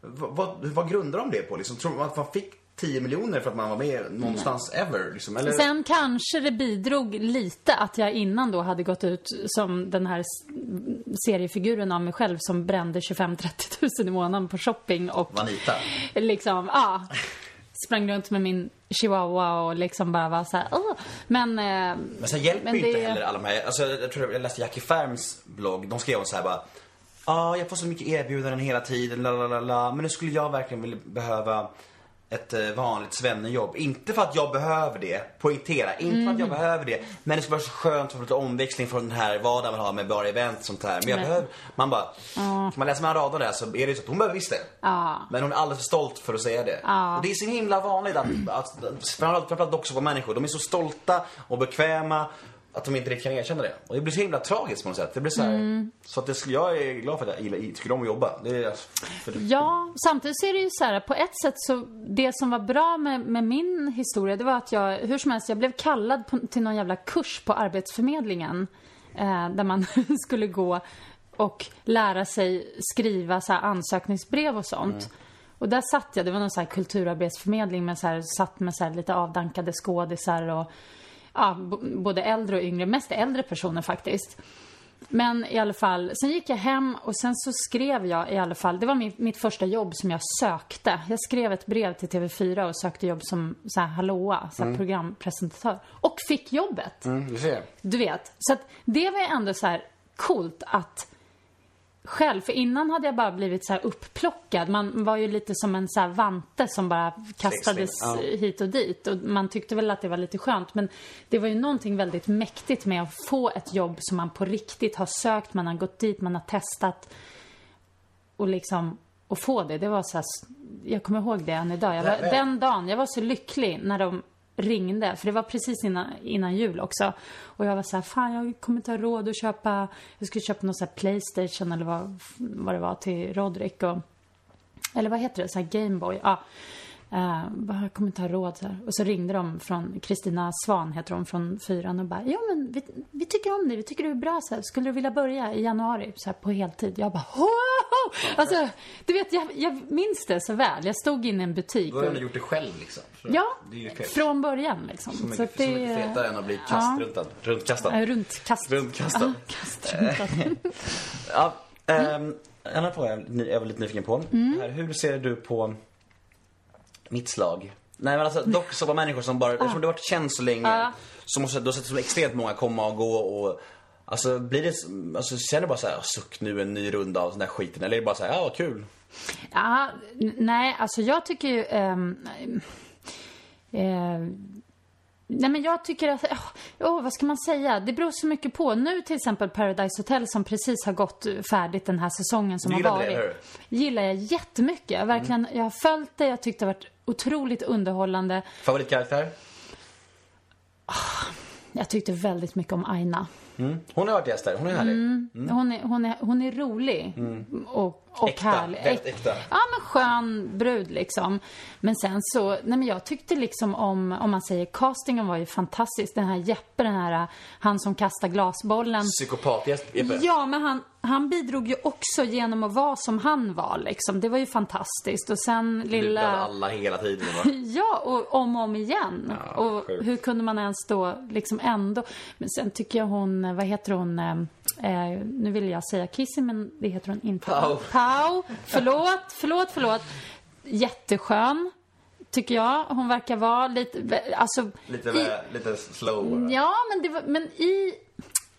Vad, vad, grundar de det på liksom? Tror man att man fick 10 miljoner för att man var med någonstans ever? Liksom? Eller? Sen kanske det bidrog lite att jag innan då hade gått ut som den här seriefiguren av mig själv som brände 25-30 tusen i månaden på shopping och Vanita. liksom, ja. Sprang runt med min chihuahua och liksom bara var så här, "Åh." Men, eh, Men sen hjälper Men ju inte det- heller alla de här, alltså jag tror jag läste Jackie Färms blogg, de skrev så här bara Ja, jag får så mycket erbjudanden hela tiden, la la la la, men nu skulle jag verkligen vilja behöva ett eh, vanligt svennejobb. Inte för att jag behöver det, poängtera, inte för att jag Mm. behöver det. Men det skulle vara så skönt att få lite omväxling från den här vardagen man har med bara event och sånt här. Men jag Nej. behöver, man bara, kan man läsa mellan raderna där så är det ju så att hon behöver visst det. Ja. Men hon är alldeles för stolt för att säga det. Ja. Och det är så himla vanligt att, att framförallt, framförallt också på människor, de är så stolta och bekväma att de inte riktigt kan erkänna det. Och det blir så himla tragiskt på något sätt. Det blir så här, Mm. Så att det, jag är glad för att jag gillar, tycker om att jobba. Det är, för, Ja, samtidigt så är det ju så här, på ett sätt så, det som var bra med, med min historia, det var att jag, hur som helst, jag blev kallad på, till någon jävla kurs på Arbetsförmedlingen. Eh, där man skulle gå och lära sig skriva så ansökningsbrev och sånt. Och där satt jag, det var någon så här kulturarbetsförmedling med så här, satt med så här lite avdankade skådisar och ja, både äldre och yngre, mest äldre personer faktiskt. Men i alla fall, sen gick jag hem och sen så skrev jag i alla fall, det var min, mitt första jobb som jag sökte. Jag skrev ett brev till TV4 och sökte jobb som så här hallåa, så här programpresentatör. Och fick jobbet. mm, du. Du vet. Så att det var ändå så här coolt att själv, för innan hade jag bara blivit så här upplockad. Man var ju lite som en så vante som bara kastades ja. hit och dit. Och man tyckte väl att det var lite skönt. Men det var ju någonting väldigt mäktigt med att få ett jobb som man på riktigt har sökt, man har gått dit, man har testat. Och liksom, och få det. Det var så här, jag kommer ihåg det än idag. Var, den dagen, jag var så lycklig när de ringde, för det var precis innan, innan jul också. Och jag var så här, fan jag kommer inte ha råd att köpa, jag skulle köpa någon så här Playstation eller vad, vad det var till Rodrik och, eller vad heter det, så här Gameboy. Ja. Uh, jag kommer inte ha råd så här. Och så ringde de från, Kristina Svan heter hon, från fyran och bara, ja men vi, vi tycker om dig, vi tycker du är bra så här. Skulle du vilja börja i januari så här, på heltid? Jag bara, wow! Alltså, du vet, jag, jag minns det så väl. Jag stod inne i en butik. Du har ändå gjort det själv liksom. Så Ja, det från början liksom. Så mycket, att så mycket fetare än att bli kastruntad. Runtkastad. Ja, runtkast. Runtkastad. Ja. Ja, ehm, en annan fråga jag är lite nyfiken på. Mm. Här, hur ser du på mitt slag? Nej men alltså dock så var människor som bara, eftersom du har varit känd så länge, Ja. så måste har sett så extremt många komma och gå och Alltså blir det, alltså känner du bara såhär, suck nu en ny runda av den där skiten eller är det bara såhär, ja vad kul? Ja, nej, alltså jag tycker ju... ehm, eh, nej, men jag tycker att... Åh, vad ska man säga? Det beror så mycket på. Nu till exempel Paradise Hotel som precis har gått färdigt den här säsongen som har varit. det? Gillar jag jättemycket. Jag, verkligen, jag har följt det, jag tyckte det varit otroligt underhållande. Favoritkaraktär? Jag tyckte väldigt mycket om Aina. Mm. Hon har varit gäst där, hon är härlig. Hon, är, hon, är, hon är rolig och, och Äkta, härlig. väldigt äkta. Ja, men skön brud liksom. Men sen så, nej men jag tyckte liksom om, om man säger castingen var ju fantastisk. Den här Jeppe, den här, han som kastar glasbollen. Psykopatgäst, Jeppe. Ja, men han, han bidrog ju också genom att vara som han var liksom. Det var ju fantastiskt. Och sen Lurade lilla... alla hela tiden. Ja, och om och om igen. Ja, och sjukt. hur kunde man ens då liksom ändå... Men sen tycker jag hon, vad heter hon, eh, eh, nu vill jag säga Kissy men det heter hon inte. Pau. Pau. Förlåt, förlåt, förlåt. Jätteskön, tycker jag. Hon verkar vara lite, alltså... Lite, i, väl- lite slow. Ja, men, det var, men i,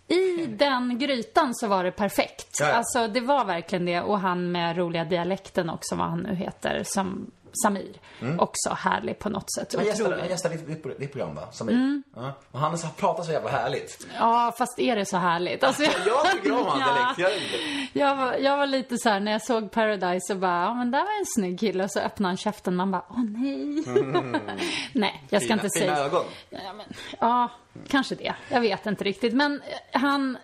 i den grytan så var det perfekt. Ja, ja. Alltså det var verkligen det. Och han med roliga dialekten också, vad han nu heter, som Samir. Också härlig på något sätt. Han gästade, Otrolig. han gästade ditt, program va? Samir? Ja. Och han har pratat så jävla härligt. Ja, fast är det så härligt? Alltså, Jag tycker om hans Ja. dialekt. Jag. Jag var, jag var lite så här när jag såg Paradise och bara, ja men där var en snygg kille och så öppnade han käften man bara, åh nej. nej, jag ska Fina- inte fina säga. ögon. Ja, men, ja, kanske det. Jag vet inte riktigt. Men han,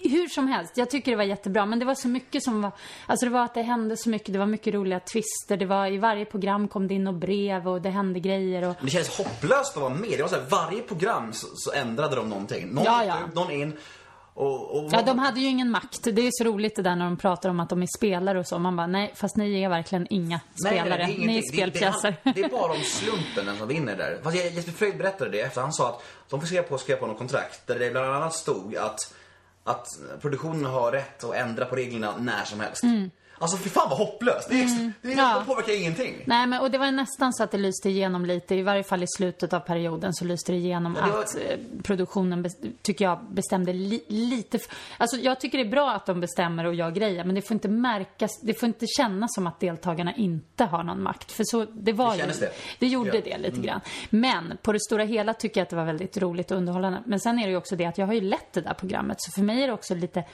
hur som helst, jag tycker det var jättebra. Men det var så mycket som var, alltså det var att det hände så mycket. Det var mycket roliga twister. Det var, i varje program kom det in och brev och det hände grejer och Men det kändes hopplöst att vara med. Det var så här, varje program så, så ändrade de någonting. Någon Ja, ja. ut, någon in. Och, och Ja, de hade ju ingen makt. Det är så roligt det där när de pratar om att de är spelare och så. Man bara, nej, fast ni är verkligen inga spelare. det är ni är spelpjäser. Det, det, det är bara om slumpen den som vinner där. Fast Jesper Fröjd berättade det efter han sa att de får skriva på, skriva på något kontrakt där det bland annat stod att, att produktionen har rätt att ändra på reglerna när som helst. Mm. Alltså fy fan vad hopplöst. Det, är, det, är, Mm. Ja. det påverkar ingenting. Nej, men och det var nästan så att det lyste igenom lite, i varje fall i slutet av perioden så lyste det igenom Ja, det var- att eh, produktionen, tycker jag, bestämde li, lite. Alltså jag tycker det är bra att de bestämmer och gör grejer, men det får inte märkas, det får inte kännas som att deltagarna inte har någon makt. För så, det var Det ju, det. det gjorde Ja. det lite grann. Men på det stora hela tycker jag att det var väldigt roligt och underhållande. Men sen är det ju också det att jag har ju lett det där programmet, så för mig är det också lite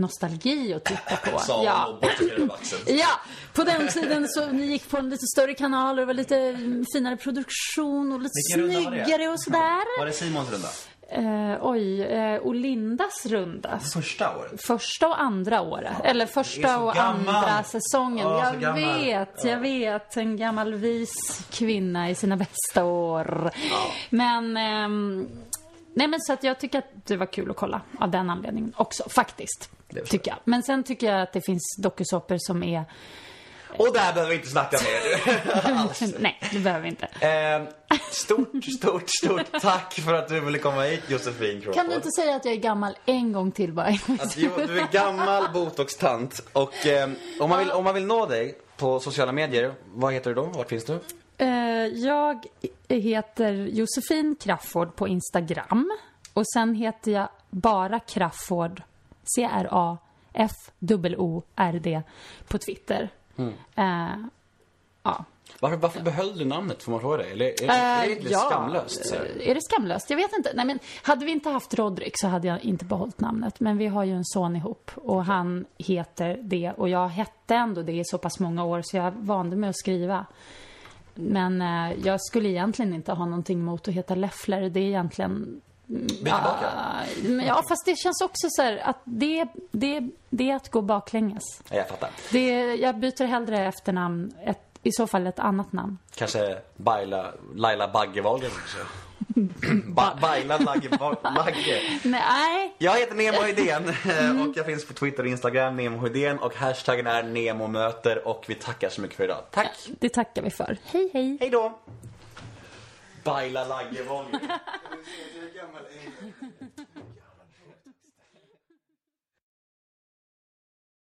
nostalgi att titta på. Sa ja. Ja, på den tiden så ni gick på en lite större kanal och det var lite finare produktion och lite Vilken snyggare och sådär. Var det Simons runda? Eh, oj, eh, och Lindas runda. Första året? Första och andra året. Eller Det är första och gammal. andra säsongen. Ja, jag vet, jag vet. En gammal vis kvinna i sina bästa år. Men, ehm, nej men så att jag tycker att det var kul att kolla av den anledningen också, faktiskt. Tycker jag. Men sen tycker jag att det finns dokusåpor som är... Och där behöver vi inte snacka mer. nej, det behöver vi inte. Eh, stort, stort, stort tack för att du ville komma hit Josefin Crawford. Kan du inte säga att jag är gammal en gång till bara? Att, jo, du är gammal botox-tant och eh, om, man vill, om man vill nå dig på sociala medier, vad heter du då? Vart finns du? Eh, jag heter Josefin Crafoord på Instagram. Och sen heter jag bara Crafoord, C-R-A-F-O-O-R-D, på Twitter. Eh, ja. Varför, varför behöll du namnet, får man fråga dig? Eller är, det- är det Eh, ja. skamlöst? Eh, Är det skamlöst? Jag vet inte. Nej, men hade vi inte haft Rodrik så hade jag inte behållit namnet. Men vi har ju en son ihop och han heter det. Och jag hette ändå det i så pass många år så jag vande mig att skriva. Men eh, jag skulle egentligen inte ha någonting emot att heta Leffler. Det är egentligen... Bli tillbaka? men Ja, fast det känns också så här att det, det, det är att gå baklänges. Ja, jag fattar. Det, jag byter hellre efternamn, ett, i så fall ett annat namn. Kanske Baila, Laila Bagge Wahlgren kanske? ba, Baila Lagge, Bagge. Nej, Jag heter Nemo Hedén eh, och jag finns på Twitter och Instagram, Nemo Hedén och hashtaggen är NEMOMÖTER och vi tackar så mycket för idag. Tack! det tackar vi för. Hej, hej. Hej då! Baila Lagge Wahlgren.